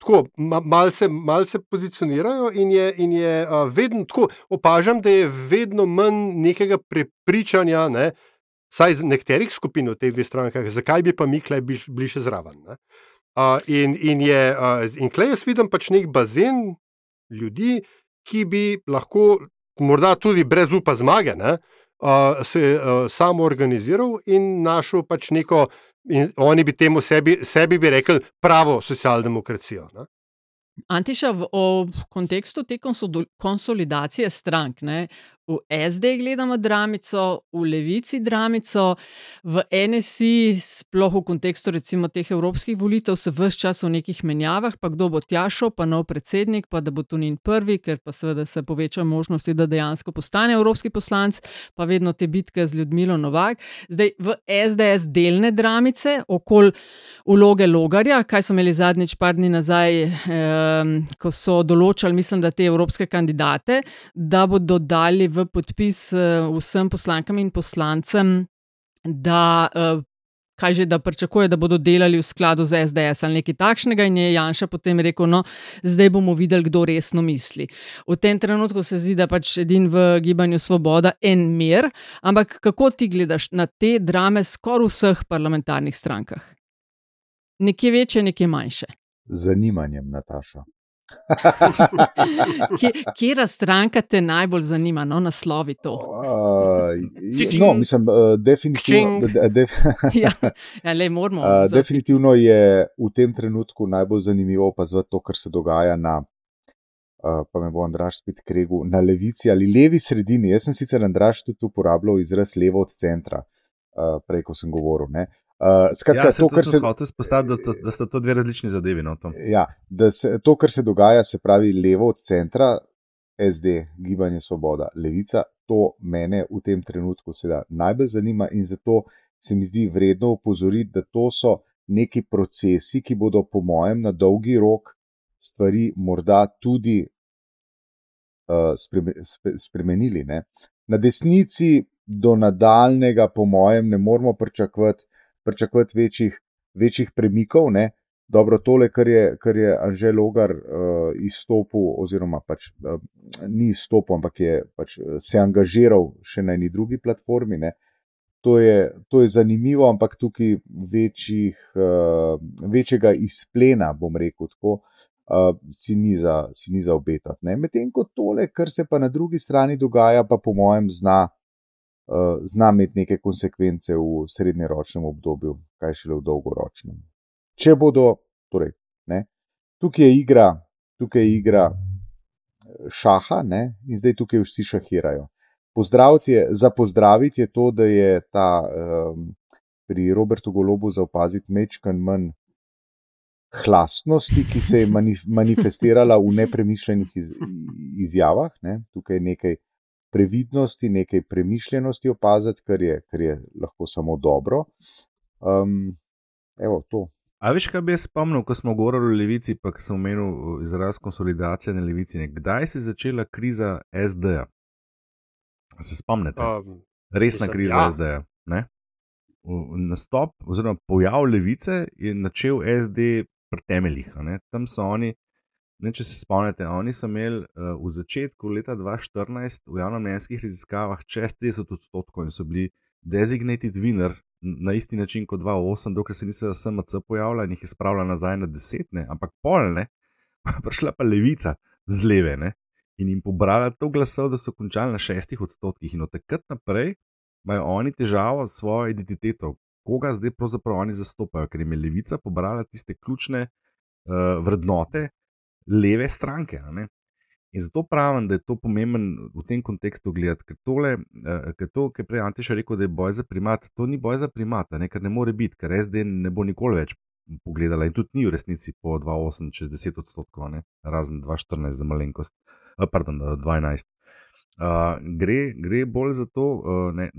tako, malo se, mal se pozicionirajo, in je, in je uh, vedno tako, opažam, da je vedno manj nekega prepričanja, ne, saj iz nekaterih skupin v teh dveh strankah, zakaj bi pa mi klej bili še zraven. Uh, in in, je, uh, in klej jaz vidim pač nek bazen ljudi, ki bi lahko, morda tudi brez upa zmage, ne, uh, se uh, samo organiziral in našel pač neko. In oni bi temu sebi, sebi bi rekli pravo socialdemokracijo. Ne? Antiša, v kontekstu te konsolidacije strank, ne, v SD gledamo dramico, v Levici dramico, v NSI, sploh v kontekstu recimo teh evropskih volitev, se vse čas v nekih menjavah, pa kdo bo tjašel, pa nov predsednik, pa da bo tu njen prvi, ker pa seveda se poveča možnosti, da dejansko postane evropski poslanc, pa vedno te bitke z Ljudmilo Novak. Zdaj v SDS delne dramice okoli uloge logarja, kaj so imeli zadnjič par dni nazaj, eh, ko so določali, mislim, da te evropske kandidate, da bodo dali v podpis uh, vsem poslankam in poslancem, da, uh, že, da pričakuje, da bodo delali v skladu z SDS ali nekaj takšnega. In je Janša potem rekel: No, zdaj bomo videli, kdo resno misli. V tem trenutku se zdi, da pač edin v gibanju Svoboda en mir. Ampak kako ti gledaš na te drame skoraj v vseh parlamentarnih strankah? Nekje večje, nekje manjše. Zanimanjem, Nataša. Kje stranka te najbolj zanima, no, naslovi to? Uh, no, mislim, uh, definitivno, def, ja, ja, le, moramo, uh, definitivno je v tem trenutku najbolj zanimivo opazovati to, kar se dogaja na. Uh, pa me bo Andraš spet kregel na levici ali levi sredini. Jaz sem sicer Andraš tudi uporabljal izraz levo od centra, uh, prej ko sem govoril. Uh, Uh, skratka, ja, to, to, kar se lahko izpostavi, da, da sta to dve različni zadevi. No, ja, se, to, kar se dogaja, se pravi levo od centra, SD, gibanje Svoboda, levica, to mene v tem trenutku najbolj zanima in zato se mi zdi vredno upozoriti, da to so neki procesi, ki bodo, po mojem, na dolgi rok stvari morda tudi uh, spreme, spremenili. Ne? Na desnici do nadaljnega, po mojem, ne moramo pričakovati pričakovati večjih, večjih premikov. Ne? Dobro, tole, kar je, je Anžel Logar uh, izstopil, oziroma pač, uh, ni izstopil, ampak je pač, uh, se angažiral še na eni drugi platformi. To je, to je zanimivo, ampak tukaj večjih, uh, večjega izplena, bom rekel, tako, uh, si ni za, za obetati. Medtem ko tole, kar se pa na drugi strani dogaja, pa po mojem, zna uh, zna imeti neke konsekvence v srednjeročnem obdobju, kaj šele v dolgoročnem. Če bodo, torej, ne, tukaj je igra, tukaj je igra šaha ne? in zdaj tukaj vsi šahirajo. Pozdraviti je, za pozdraviti je to, da je ta um, pri Robertu Golobu zaopaziti mečkan manj hlasnosti, ki se je manif manifestirala v nepremišljenih iz izjavah. Ne? Tukaj je nekaj previdnosti, nekaj premišljenosti opaziti, kar je, kar je lahko samo dobro. Um, evo, to. A veš, kaj bi jaz spomnil, ko smo govorili o levici, pa sem omenil izraz konsolidacije na levici. Ne? Kdaj se je začela kriza SD-ja? Se spomnite? Um, Resna mislim, kriza ja. SD-ja. Nastop, oziroma pojav levice je načel SD pri temeljih. a ne. Tam so oni, ne, če se spomnite, oni so imeli uh, v začetku leta 2014 v javnomnenjskih raziskavah čez 30 odstotkov in so bili designated winner na isti način kot 2008, dokler se niso SMC pojavila in jih je spravila nazaj na desetne, ampak polne, prišla pa levica z leve ne, in jim pobrala to glasov, da so končali na šestih odstotkih. In od takrat naprej imajo oni težavo s svojo identiteto, koga zdaj pravzaprav oni zastopajo, ker jim je levica pobrala tiste ključne uh, vrednote leve stranke. In zato pravim, da je to pomemben v tem kontekstu gledati, ker tole, uh, ker to, kar je prej Antiš rekel, da je boj za primat, to ni boj za primat, a ne, more biti, ker SD ne bo nikoli več pogledala in tudi ni v resnici po 2,8 čez 10 odstotkov, ne, razen 2,14 za malenkost, uh, pardon, uh, 2,11. Uh, gre, gre bolj za to, uh, ne,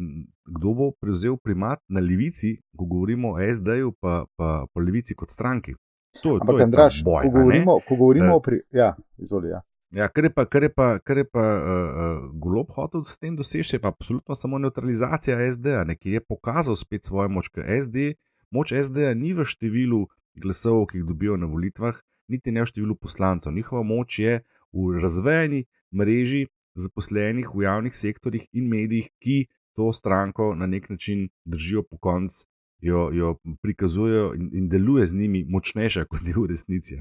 kdo bo prevzel primat na levici, ko govorimo o SD-ju, pa po levici kot stranki. To, to Ampak, ta Andraš, boj, ko govorimo, ko govorimo Eh, o. Pri... Ja, izvoli. Ja. Ja, kar je pa, kar je pa, kar je pa uh, golob hotel s tem doseči, je pa absolutno samo neutralizacija SD-ja, ki je pokazal spet svojo moč. SD, moč SD-ja ni v številu glasov, ki jih dobijo na volitvah, niti ne v številu poslancev. Njihova moč je v razvejeni mreži zaposlenih v javnih sektorjih in medijih, ki to stranko na nek način držijo po koncu, jo, jo prikazujejo in, in deluje z njimi močnejša, kot je v resnici.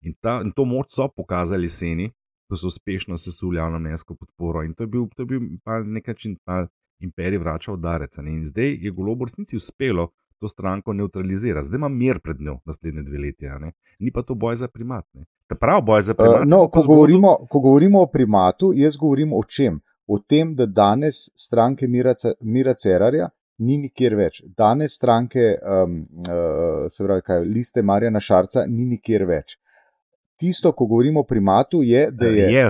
In, ta, in to moč so pokazali jeseni, ko so uspešno sesuli javno mnenjsko podporo. In to je bil, to je bil na nek način ta imperij vračal udarec. In zdaj je golo v resnici uspelo to stranko neutralizirati, zdaj ima mir pred njo naslednje dve leti. Ni pa to boj za primat. ne. Ta prav boj za primat. Uh, no, ko, govorimo, ko govorimo o primatu, jaz govorim o čem? O tem, da danes stranke Mira, Mira Cerarja ni nikjer več. Danes stranke, um, uh, se pravi, kaj, liste Marjana Šarca ni nikjer več. Tisto, ko govorimo o primatu, je, da je. Je.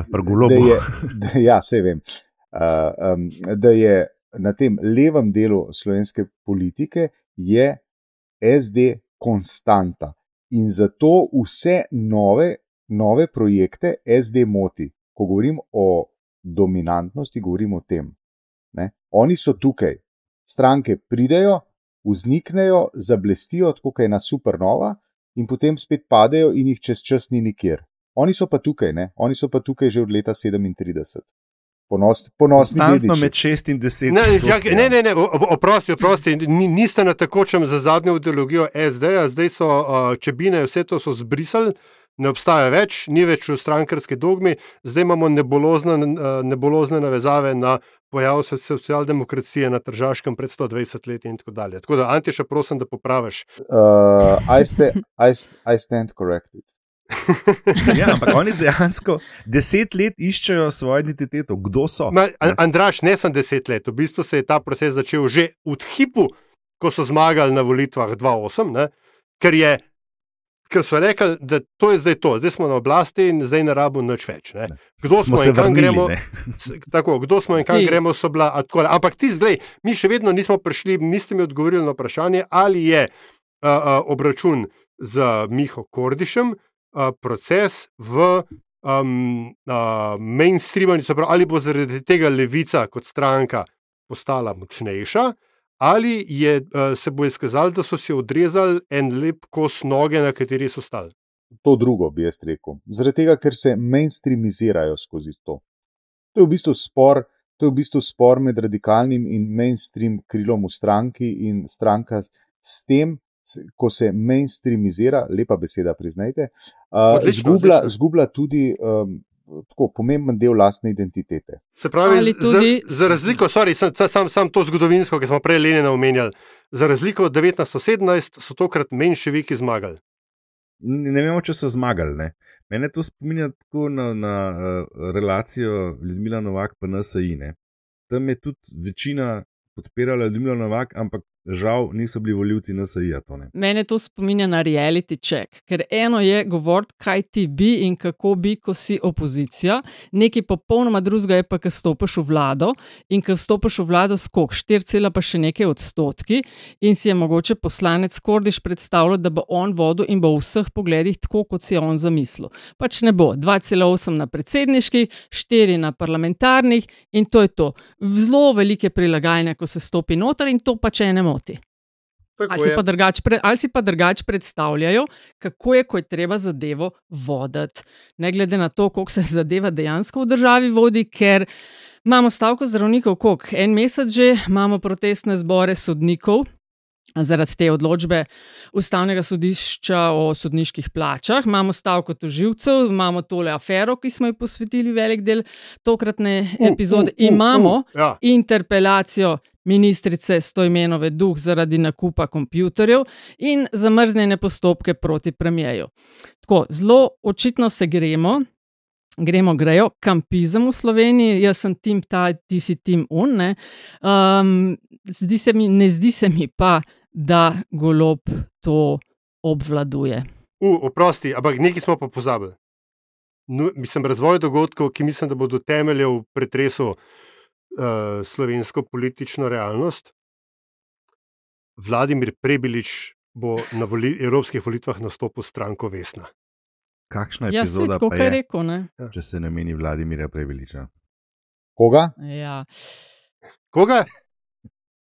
Da je da, ja, se vem. Uh, um, da je na tem levem delu slovenske politike je SD konstanta. In zato vse nove, nove projekte SD moti. Ko govorim o dominantnosti, govorim o tem. Ne? Oni so tukaj, stranke pridejo, vzniknejo, zablestijo, tako kot je ena supernova, in potem spet padejo, in jih čez čas ni nikjer. Oni so pa tukaj, ne? oni so pa tukaj že od leta 37. Ponos, ponosni Konstantno dediči. med 6 in 10. Ne, ja. ne, ne, ne, oprosti, oprosti, ni- niste na tekočem za zadnjo ideologijo SD-ja, zdaj so uh, čebine, vse to so zbrisali, ne obstaja več, ni več v strankarski dogmi, zdaj imamo nebolozne, uh, nebolozne navezave na pojav so- socialdemokracije na Tržaškem pred 120 leti in tako dalje. Tako da, Antiša, prosim, da popraviš. Uh, I, sta, I, st- I stand corrected. Ja, ampak oni dejansko deset let iščejo svojo identiteto, kdo so. Ma, An- Andraš, ne sem deset let, v bistvu se je ta proces začel že v hipu, ko so zmagali na volitvah 2008, ne, ker, je, ker so rekli, da to je zdaj to, zdaj smo na oblasti in zdaj ne rabimo nič več. Ne. Kdo Smo smo, se vrnili, gremo? Tako, kdo smo in kam Ti. gremo, so bila. a tako dalje. Ampak ti zdaj, mi še vedno nismo prišli, niste mi odgovorili na vprašanje, ali je uh, uh, obračun z Miho Kordišem uh, proces v um, uh, pravi, ali bo zaradi tega levica kot stranka postala močnejša, ali je, uh, se bo izkazalo, da so si odrezali en lep kos noge, na kateri so stali. To drugo bi jaz rekel. Zaradi tega, ker se mainstreamizirajo skozi to. To je v bistvu spor. To je v bistvu spor med radikalnim in mainstream krilom v stranki, in stranka s- tem, ko se mainstreamizira, lepa beseda, priznajte, uh, Odlično, zgublja, odlično. zgublja tudi um, tako pomemben del lastne identitete. Se pravi, tudi- za, za razliko, sorry, sam, sam, sam, to zgodovinsko, ki smo prej Lenina omenjali, za razliko od 1917 so tokrat menševiki zmagali. ne, ne vemo, če so zmagali. Ne. Mene to spominja tako na, na uh, relacijo Ljudmila Novak pa NSI. Ne. Tam je tudi večina podpirala Ljudmila Novak, ampak žal niso bili voljivci NSI-ja. Mene to spominja na reality check, ker eno je govoriti, kaj ti bi in kako bi, ko si opozicija, nekaj popolnoma drugega je pa, ko stopiš v vlado in ko stopiš v vlado skok 4, pa še nekaj odstotki in si je mogoče poslanec Kordiš predstavljati, da bo on vodil in bo v vseh pogledih tako, kot si je on zamislil. Pač ne bo 2,8 na predsedniških, 4 na parlamentarnih in to je to. Zelo velike prilagajanja, ko se stopi noter in to pač ene moti. Ali si, drugač, ali si pa drugače predstavljajo, kako je, ko je treba zadevo voditi, ne glede na to, koliko se zadeva dejansko v državi vodi, ker imamo stavko zdravnikov, koliko en mesec že imamo protestne zbore sodnikov. Zaradi te odločbe Ustavnega sodišča o sodniških plačah, imamo stavko toživcev, imamo tole afero, ki smo ji posvetili velik del tokratne epizode, uh, uh, uh, imamo uh, uh, ja. interpelacijo ministrice Stojmenove duh zaradi nakupa kompjutorjev in zamrznjene postopke proti premijeju. Tako, zelo očitno se gremo. Gremo, grejo, kampizem v Sloveniji, jaz sem tim ta, ti si tim un. Um, zdi mi, ne zdi se mi pa, da golob to obvladuje. U, oprosti, ampak nekaj smo pa pozabili. No, mislim, razvoj dogodkov, ki mislim, da bodo temeljev pretresel uh, slovensko politično realnost. Vladimir Prebilič bo na voli, evropskih volitvah nastopil stranko Vesna. Kakšna ja, epizoda je to, kar je rekel? Ne? Če se ne meni Vladimira Prebiliča. Koga? Ja. Koga?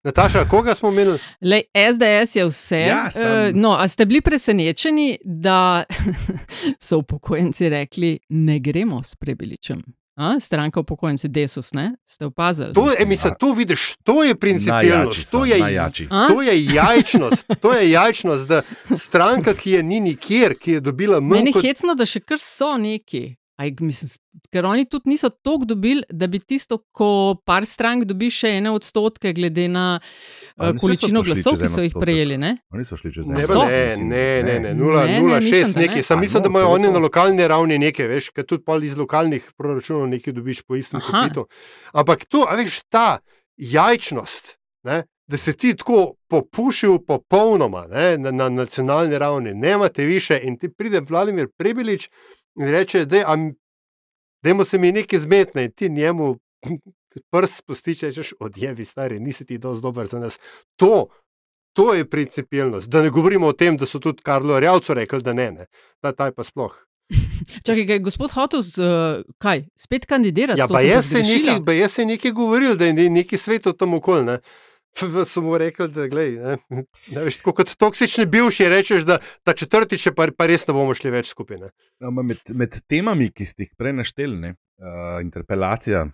Nataša, koga smo imeli? Lej, SDS je vse. Ja, sem... no, a ste bili presenečeni, da so upokojenci rekli, ne gremo s Prebiličem? A, stranka upokojencev, desus, ne? ste opazili? To, je, mislim, to vidiš, to je principijalnost, to, to je jajčnost. To je jajčnost, da stranka, ki je ni nikjer, ki je dobila manj. Meni je kot... hecno, da še kar so neki. Aj, mislim, ker oni tudi niso toliko dobili, da bi tisto, ko par strank dobi še ene odstotke, glede na uh, količino glasov, ki so jih prejeli. Ne? Oni so šli čez ne, eno. Ne, ne, ne, 0,6 nekaj. Sam mislim, da imajo oni na lokalni ravni nekaj, veš, ker tudi pol iz lokalnih proračunov nekaj dobiš po istem kopitu. Ampak to, a veš, ta jajčnost, ne, da se ti tako popušil popolnoma ne, na, na nacionalni ravni, ne imate više in ti pride Vladimir Prebilič in reče, da je se mi nekaj zmetne in ti njemu prst spustiš, rečeš, odjevi, stari, nisi ti dovolj dober za nas. To, to je principijalnost. Da ne govorimo o tem, da so tudi Karlo Rjavcu rekli, da ne, ne. Ta, ta je pa sploh. Čakaj, kaj, gospod Hotus, uh, kaj, spet kandidirati? Ja, pa jaz se nekaj, jaz se nekaj govoril, da je neki svet v tem okolju. So mu rekli, da glej, ne, ne veš, kot toksični bivši rečeš, da ta četrtič pa, pa res ne bomo šli več skupaj. No, med, med temami, ki ste jih prej našteli, uh, interpelacija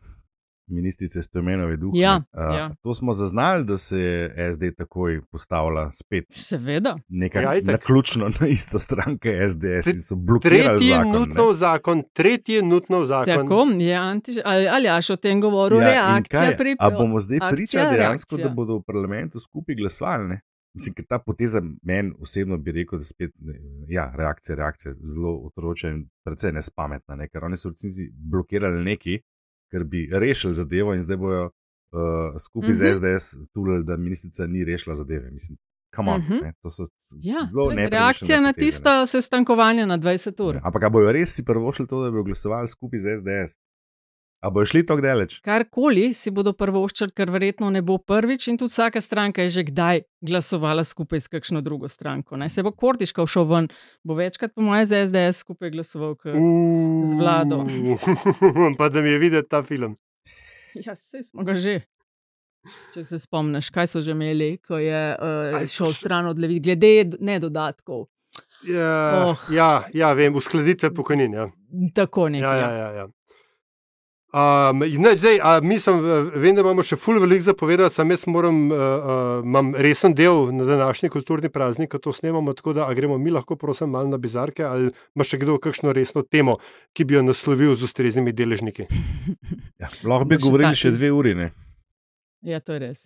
ministrice Stomenove duhe. Ja, uh, ja. To smo zaznali, da se je SD takoj postavila spet. Seveda. Nekaj ja, naključno na isto stranke SDS in so blokirali. Tretji zakon, nutnov zakon, tretji nutnov zakon. Tako, je antiž, ali, ali jaš o tem govoril, ja, reakcija pri A bomo zdaj pričali dejansko, reakcija. da bodo v parlamentu skupaj glasovali? Ne? Mislim, ta poteza meni osebno bi rekel, da spet, ja, reakcija, reakcija, zelo otroče in precej nespametna, ne? ker oni so v resnici blokirali neki, ker bi rešili zadevo in zdaj bojo uh, skupaj mm -hmm. z SDS tulili, da ministrica ni rešila zadeve. Mislim, on, mm -hmm. ne, to so ja, zelo le, reakcija na tisto sestankovanje na 20 ur. Ja, ampak bojo res si prvo šli to, da bi glasovali skupaj z SDS? A bojo šli tako daleč? Karkoli si bodo prvoščili, ker verjetno ne bo prvič, in tudi vsaka stranka je že kdaj glasovala skupaj s kakšno drugo stranko. Ne? Se bo Kortiška šel ven, bo večkrat, po mojem, z SDS skupaj glasoval z vlado. pa da mi je videti ta film. Ja, vse smo ga že. Če se spomniš, kaj so že imeli, ko je uh, šel stran od levi, glede ne dodatkov. Ja, oh. ja, ja vem, uskladitve pokojnin. Ja. Tako nekaj. Ja, ja, ja, ja. Um, ne, dej, a, mislim, vem, da imamo še ful veliko zapovedati, sam jaz moram, uh, uh, imam resen del na današnji kulturni praznik, ko to snemamo, tako da gremo mi lahko, prosim, malo na bizarke, ali ima še kdo kakšno resno temo, ki bi jo naslovil z ustreznimi deležniki. Ja, lahko bi govorili še dve uri. Ne? Ja, to je res.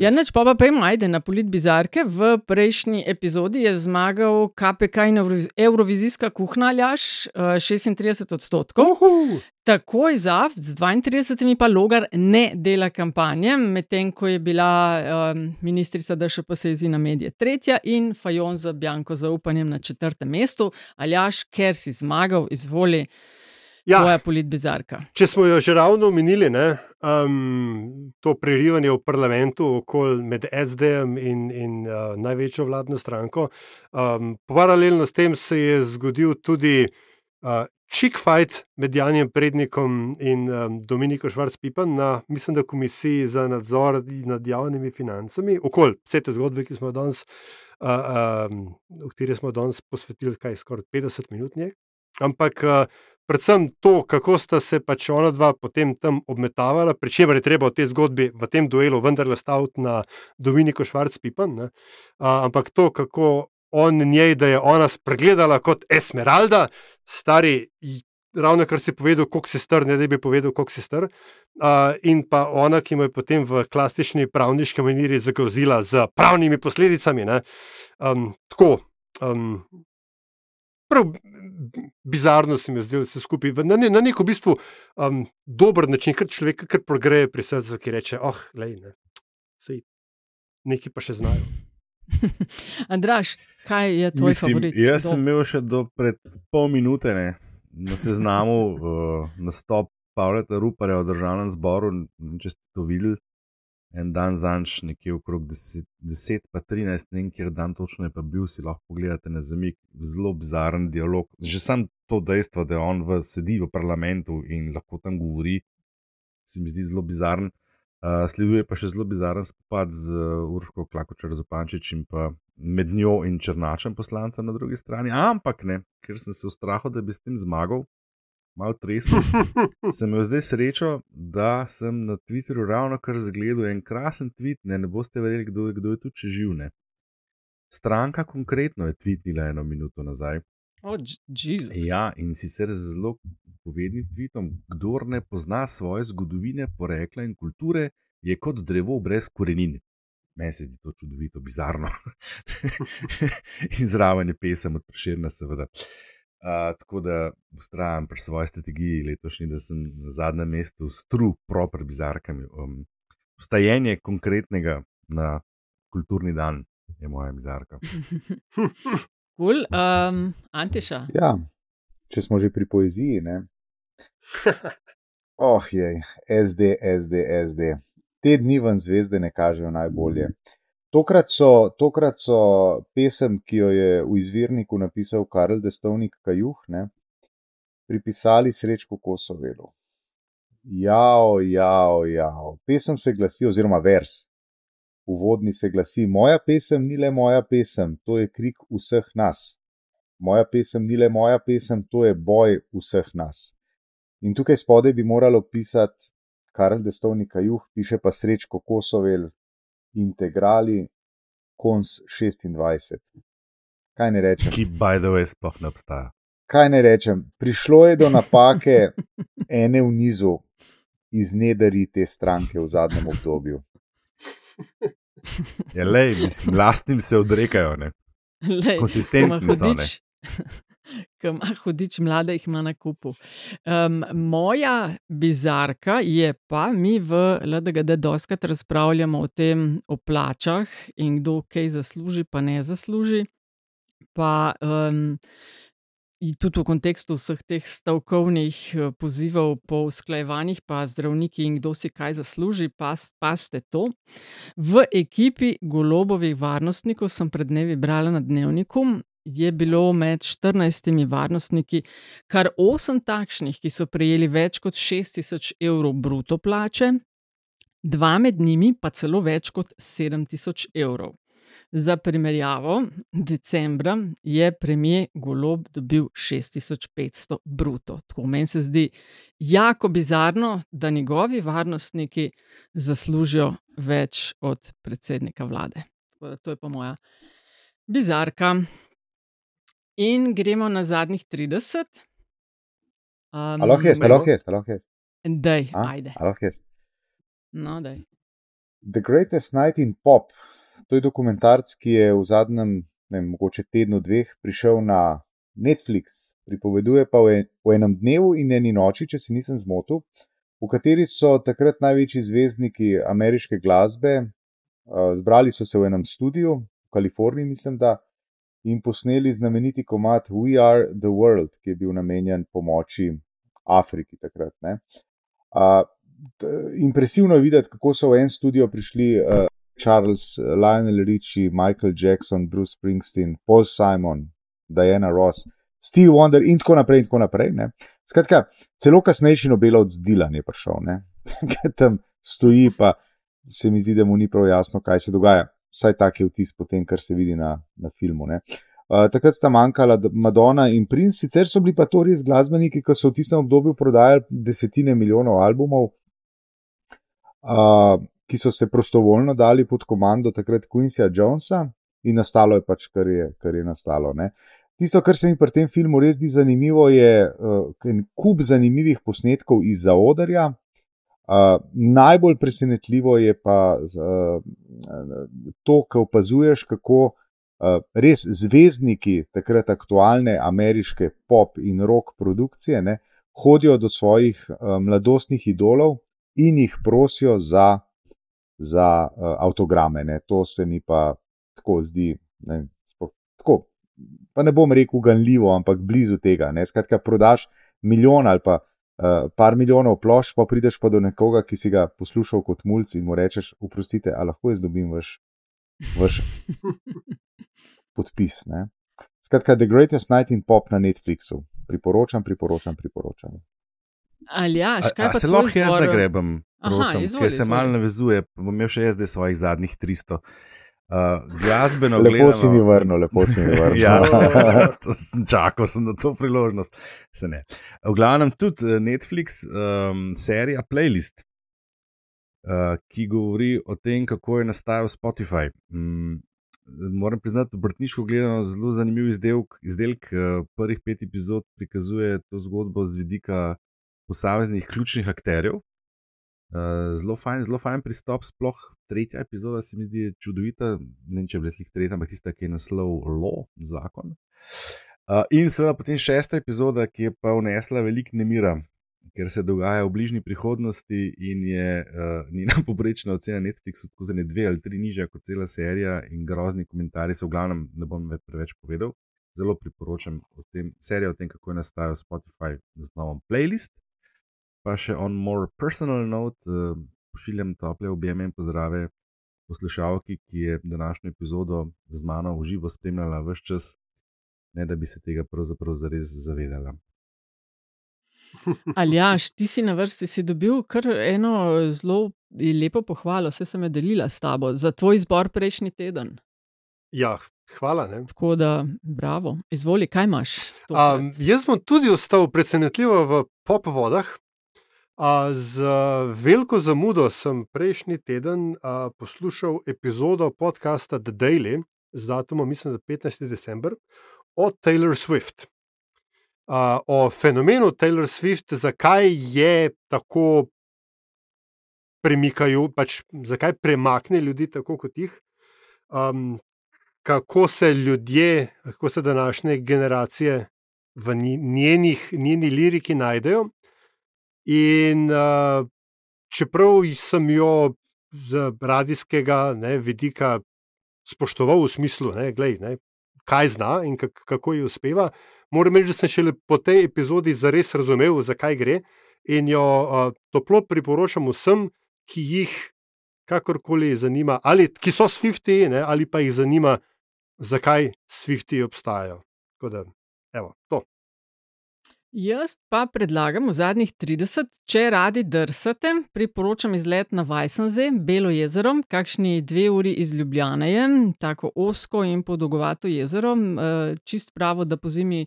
Ja, neč pa pa pojmo, ajde na polit bizarke. V prejšnji epizodi je zmagal KPK in Eurovizijska kuhna Aljaš, 36 odstotkov. Uhu. Takoj za, z 32 pa Logar ne dela kampanje, medtem ko je bila um, ministrica DŠP Sezina Medije tretja in Fajon za Bjanko zaupanjem na četrtem mestu. Aljaš, ker si zmagal, izvoli. Ja. Tvoja politbizarka. Če smo jo že ravno omenili, ne, um, to prerivanje v parlamentu okoli med SD-jem in, in uh, največjo vladno stranko, um, paralelno s tem se je zgodil tudi uh, chick fight med Janjem Prednikom in um, Dominikom Švarc-Pipan na, mislim, da komisiji za nadzor nad javnimi financami, okoli vse te zgodbe, ki smo danes, uh, um, v kateri smo danes posvetili kaj skoraj 50 minut. Njej. Ampak uh, predvsem to, kako sta se pač ona dva potem tam obmetavala, pri čemer je treba v tej zgodbi, v tem duelu, vendarle staviti na Dominiko Švarc-Pipan. Ampak to, kako on njej, da je ona spregledala kot Esmeralda, stari. Ravno kar si povedal, kako si str, ne da bi povedal, kako si str. Uh, in pa ona, ki mu je potem v klasični pravniški maniri zagrozila z pravnimi posledicami. Um, tako, um, prav bizarno se mi zdi, da se skupaj na, ne, na nek v bistvu um, dober način, kar človek kar progreje pri srcu, ki reče: Oh, lej, ne, sej, neki pa še znajo. Andraš, kaj je tvoj Mislim, favorit? jaz Kdo? sem imel še do pred pol minute ne, na seznamu uh, nastop Pavla Ruparja v državnem zboru. Če ste to videli, en dan zanč, nekje okrog 10, 10 pa 13, ne vem, kjer dan točno je pa bil, si lahko pogledate na zemlji, zelo bizaren dialog. Že sam to dejstvo, da on v, sedi v parlamentu in lahko tam govori, se mi zdi zelo bizaren. Uh, sleduje pa še zelo bizaren spopad z uh, Urško Klakočer Zopančič in pa med njo in Črnačem poslancem na drugi strani. Ampak ne, ker sem se v strahu, da bi s tem zmagal, malo tresel, sem imel zdaj srečo, da sem na Twitterju ravno kar zagledal en krasen tweet, ne, ne boste verjeli, kdo, kdo je tu če živne. Stranka konkretno je tweetnila eno minuto nazaj. O, J- Jezus. Ja, in sicer z zelo povednim tvitom: Kdor ne pozna svoje zgodovine, porekla in kulture, je kot drevo brez korenin. Meni se zdi to čudovito, bizarno. in zraven je pesem od Preširna, seveda. Uh, tako da ustrajam pri svoji strategiji letošnji, da sem na zadnjem mestu s true, proper bizarkami. Um, Vstajenje konkretnega na kulturni dan je moja bizarka. Cool. Um, Antiša. Ja, če smo že pri poeziji. Ne? Oh, jej, SD, SD, SD. Te dni vam zvezde ne kažejo najbolje. Tokrat so, tokrat so pesem, ki jo je v izvirniku napisal Karl Destovnik Kajuh, ne, pripisali Srečku Kosovelu. Jao, jao, jao. Pesem se glasi, oziroma vers, uvodni se glasi: Moja pesem ni le moja pesem, to je krik vseh nas. Moja pesem ni le moja pesem, to je boj vseh nas. In tukaj spodaj bi moralo pisati Karl Destovnik Kajuh, piše pa Srečko Kosovel, integrali, kons 26. Kaj ne rečem? Ki, by the way, sploh ne obstaja. Kaj ne rečem? Prišlo je do napake ene v nizu iz nedari te stranke v zadnjem obdobju. Ja, lej, mislim, lastnim se odrekajo. Ne? Lej, Konsistentni so, ne. Ki ima hudič, mlade jih ima na kupu. Um, moja bizarka je pa, mi v LDGD doskrat razpravljamo o tem, o plačah in kdo kaj zasluži, pa ne zasluži. Pa um, tudi v kontekstu vseh teh stavkovnih eh, pozivov po usklajevanjih, pa zdravniki in kdo si kaj zasluži, pa ste to. V ekipi golobovih varnostnikov sem pred dnevi brala na dnevniku. Je bilo med 14 varnostniki kar 8 takšnih, ki so prejeli več kot 6000 evrov bruto plače, dva med njimi pa celo več kot 7000 evrov. Za primerjavo, decembra je premijer Golob dobil 6500 bruto. Tako meni se zdi jako bizarno, da njegovi varnostniki zaslužijo več od predsednika vlade. To je pa moja bizarka. In gremo na zadnjih 30. Um, Aloh je, aloh je, aloh je. Dej, A? ajde. Aloh je. No, dej. The Greatest Night in Pop, to je dokumentarc, ki je v zadnjem, ne vem, mogoče tednu, dveh prišel na Netflix. Pripoveduje pa o en- o enem dnevu in eni noči, če se nisem zmotil, v kateri so takrat največji zvezdniki ameriške glasbe uh, zbrali so se v enem studiu v Kaliforniji, mislim, da in posneli znameniti komat We Are the World, ki je bil namenjen pomoči Afriki takrat. ne. Uh, impresivno je videti, kako so v en studio prišli uh, Charles, Lionel Richie, Michael Jackson, Bruce Springsteen, Paul Simon, Diana Ross, Steve Wonder in tako naprej. In tako naprej ne. Skratka, celo kasnejši Nobelovc Dylan je prišel, ki tam stoji, pa se mi zdi, da mu ni prav jasno, kaj se dogaja. Vsaj tak je vtis potem, kar se vidi na, na filmu. Uh, takrat sta manjkala Madonna in Prince, sicer so bili pa to res glasbeniki, ki so v tistem obdobju prodajali desetine milijonov albumov, uh, ki so se prostovoljno dali pod komando takrat Quincyja Jonesa in nastalo je pač, kar je, kar je nastalo. Ne. Tisto, kar se mi pri tem filmu res zdi zanimivo, je uh, en kup zanimivih posnetkov iz zaodrja. Uh, najbolj presenetljivo je pa uh, to, ko opazuješ, kako uh, res zvezdniki takrat aktualne ameriške pop in rock produkcije ne, hodijo do svojih uh, mladostnih idolov in jih prosijo za, za uh, avtograme. Ne. To se mi pa tako zdi, ne, sploh, tako, pa ne bom rekel ganljivo, ampak blizu tega. Ne. Skratka, prodaš milijon ali pa uh, par milijonov plošč, pa prideš pa do nekoga, ki si ga poslušal kot mulj in mu rečeš: Oprostite, a lahko jaz dobim vaš, vaš podpis. Ne? Skratka, The Greatest Night in Pop na Netflixu. Priporočam, priporočam, priporočam. Ali ja, A, kaj a pa se lahko jaz zagrebem, Aha, prosim, izvoli, ker se izvoli. malo navezuje, bom imel še jaz zdaj svojih zadnjih 300. Uh, glasbeno Lepo gledano, si mi vrnil, lepo si mi vrnil. ja, to sem čakal sem na to priložnost. Se ne. V glavnem tudi eh, Netflix um, serija Playlist, uh, ki govori o tem, kako je nastajal Spotify. Mm, moram priznati, obrtniško gledano, zelo zanimiv izdelk. Izdelk uh, prvih pet epizod prikazuje to zgodbo z vidika posameznih ključnih akterjev. Uh, zelo fajn, zelo fajn pristop, sploh tretja epizoda se mi zdi čudovita. Ne vem, če je bila slih tretja, ampak tista, ki je naslov Law, zakon. Uh, in seveda potem šesta epizoda, ki je pa vnesla veliko nemira, ker se dogaja v bližnji prihodnosti in je uh, njena poprečna ocena Netflixu tako za ne dve ali tri nižja kot cela serija in grozni komentarji so v glavnem, ne bom več preveč povedal. Zelo priporočam o tem, serijo o tem, kako je nastajal Spotify z novom playlist. Pa še on more personal note, uh, pošiljam tople objeme in pozdrave poslušalki, ki je današnjo epizodo z mano v živo spremljala vse čas, ne da bi se tega pravzaprav zares zavedala. Aljaš, ti si na vrsti, si dobil kar eno zelo lepo pohvalo, vse sem jo delila s tabo za tvoj izbor prejšnji teden. Ja, hvala. Ne? Tako da, bravo, izvoli, kaj imaš? Um, jaz sem tudi ostal presenetljivo v pop vodah. Z veliko zamudo sem prejšnji teden poslušal epizodo podcasta The Daily z datumom, mislim, da 15. december, o Taylor Swift. O fenomenu Taylor Swift, zakaj je tako premikajo, pač zakaj premakne ljudi tako kot jih. Um, kako se ljudje, kako se današnje generacije v njenih, njeni liriki najdejo. In uh, čeprav sem jo z radijskega ne, vidika spoštoval v smislu, ne, glej, ne, kaj zna in kak, kako ji uspeva, moram reči, da sem šele po tej epizodi zares razumel, zakaj gre. In jo uh, toplo priporočam vsem, ki jih kakorkoli zanima, ali ki so Swifti, ne, ali pa jih zanima, zakaj Swifti obstajajo. Tako da, evo, to. Jaz pa predlagam v zadnjih 30, če radi drsate, priporočam izlet na Vajsenze, Belo jezero, kakšni dve uri iz Ljubljane je, tako osko in podolgovato jezero, eh, čist pravo, da po zimi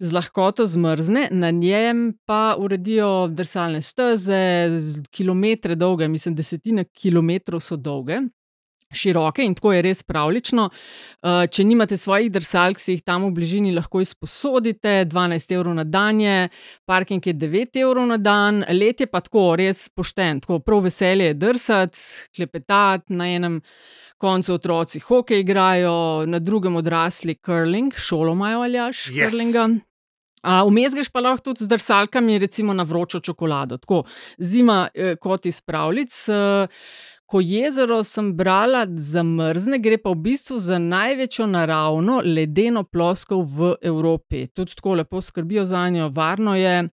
z lahkoto zmrzne, na njem pa uredijo drsalne steze, kilometre dolge, mislim, desetine kilometrov so dolge. Široke in tako je res pravlično. Uh, če nimate svojih drsalk, si jih tam v bližini lahko izposodite, 12 evrov na dan je, parking je 9 evrov na dan, let je pa tako res pošten, tako prav veselje je drsati, klepetati na enem. Koncu otroci hokej igrajo, na drugem odrasli curling, šolo imajo ali až Yes. curlinga. Vmes greš pa lahko tudi z drsalkami, recimo na vročo čokolado. Tako zima eh, kot iz pravljic. Eh, ko jezero sem brala zamrzne, gre pa v bistvu za največjo naravno ledeno ploskov v Evropi. Tudi tako lepo skrbijo za njo, varno je.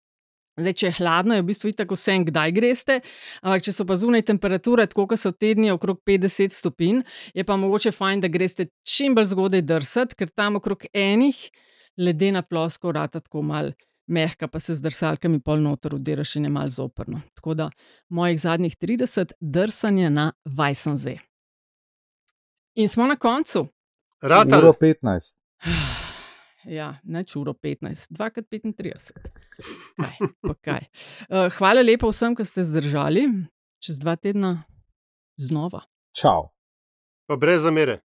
Zdaj, če je hladno, je v bistvu tako vse, kdaj greste, ampak če so pa zunaj temperature, tako kot so tedni okrog 50 stopinj, je pa mogoče fajn, da greste čim bolj zgodaj drsati, ker tam okrog enih ledena ploska vrata tako mal mehka, pa se z drsalkami pol noter udiraš in je mal zoprno. Tako da mojih zadnjih 30 drsanja na Vajsenze. In smo na koncu. Ratal. Uro 15. Ja, neč uro 15, 2x35. Kaj, kaj. Uh, hvala lepa vsem, ki ste zdržali. Čez dva tedna znova. Čau. Pa brez zamere.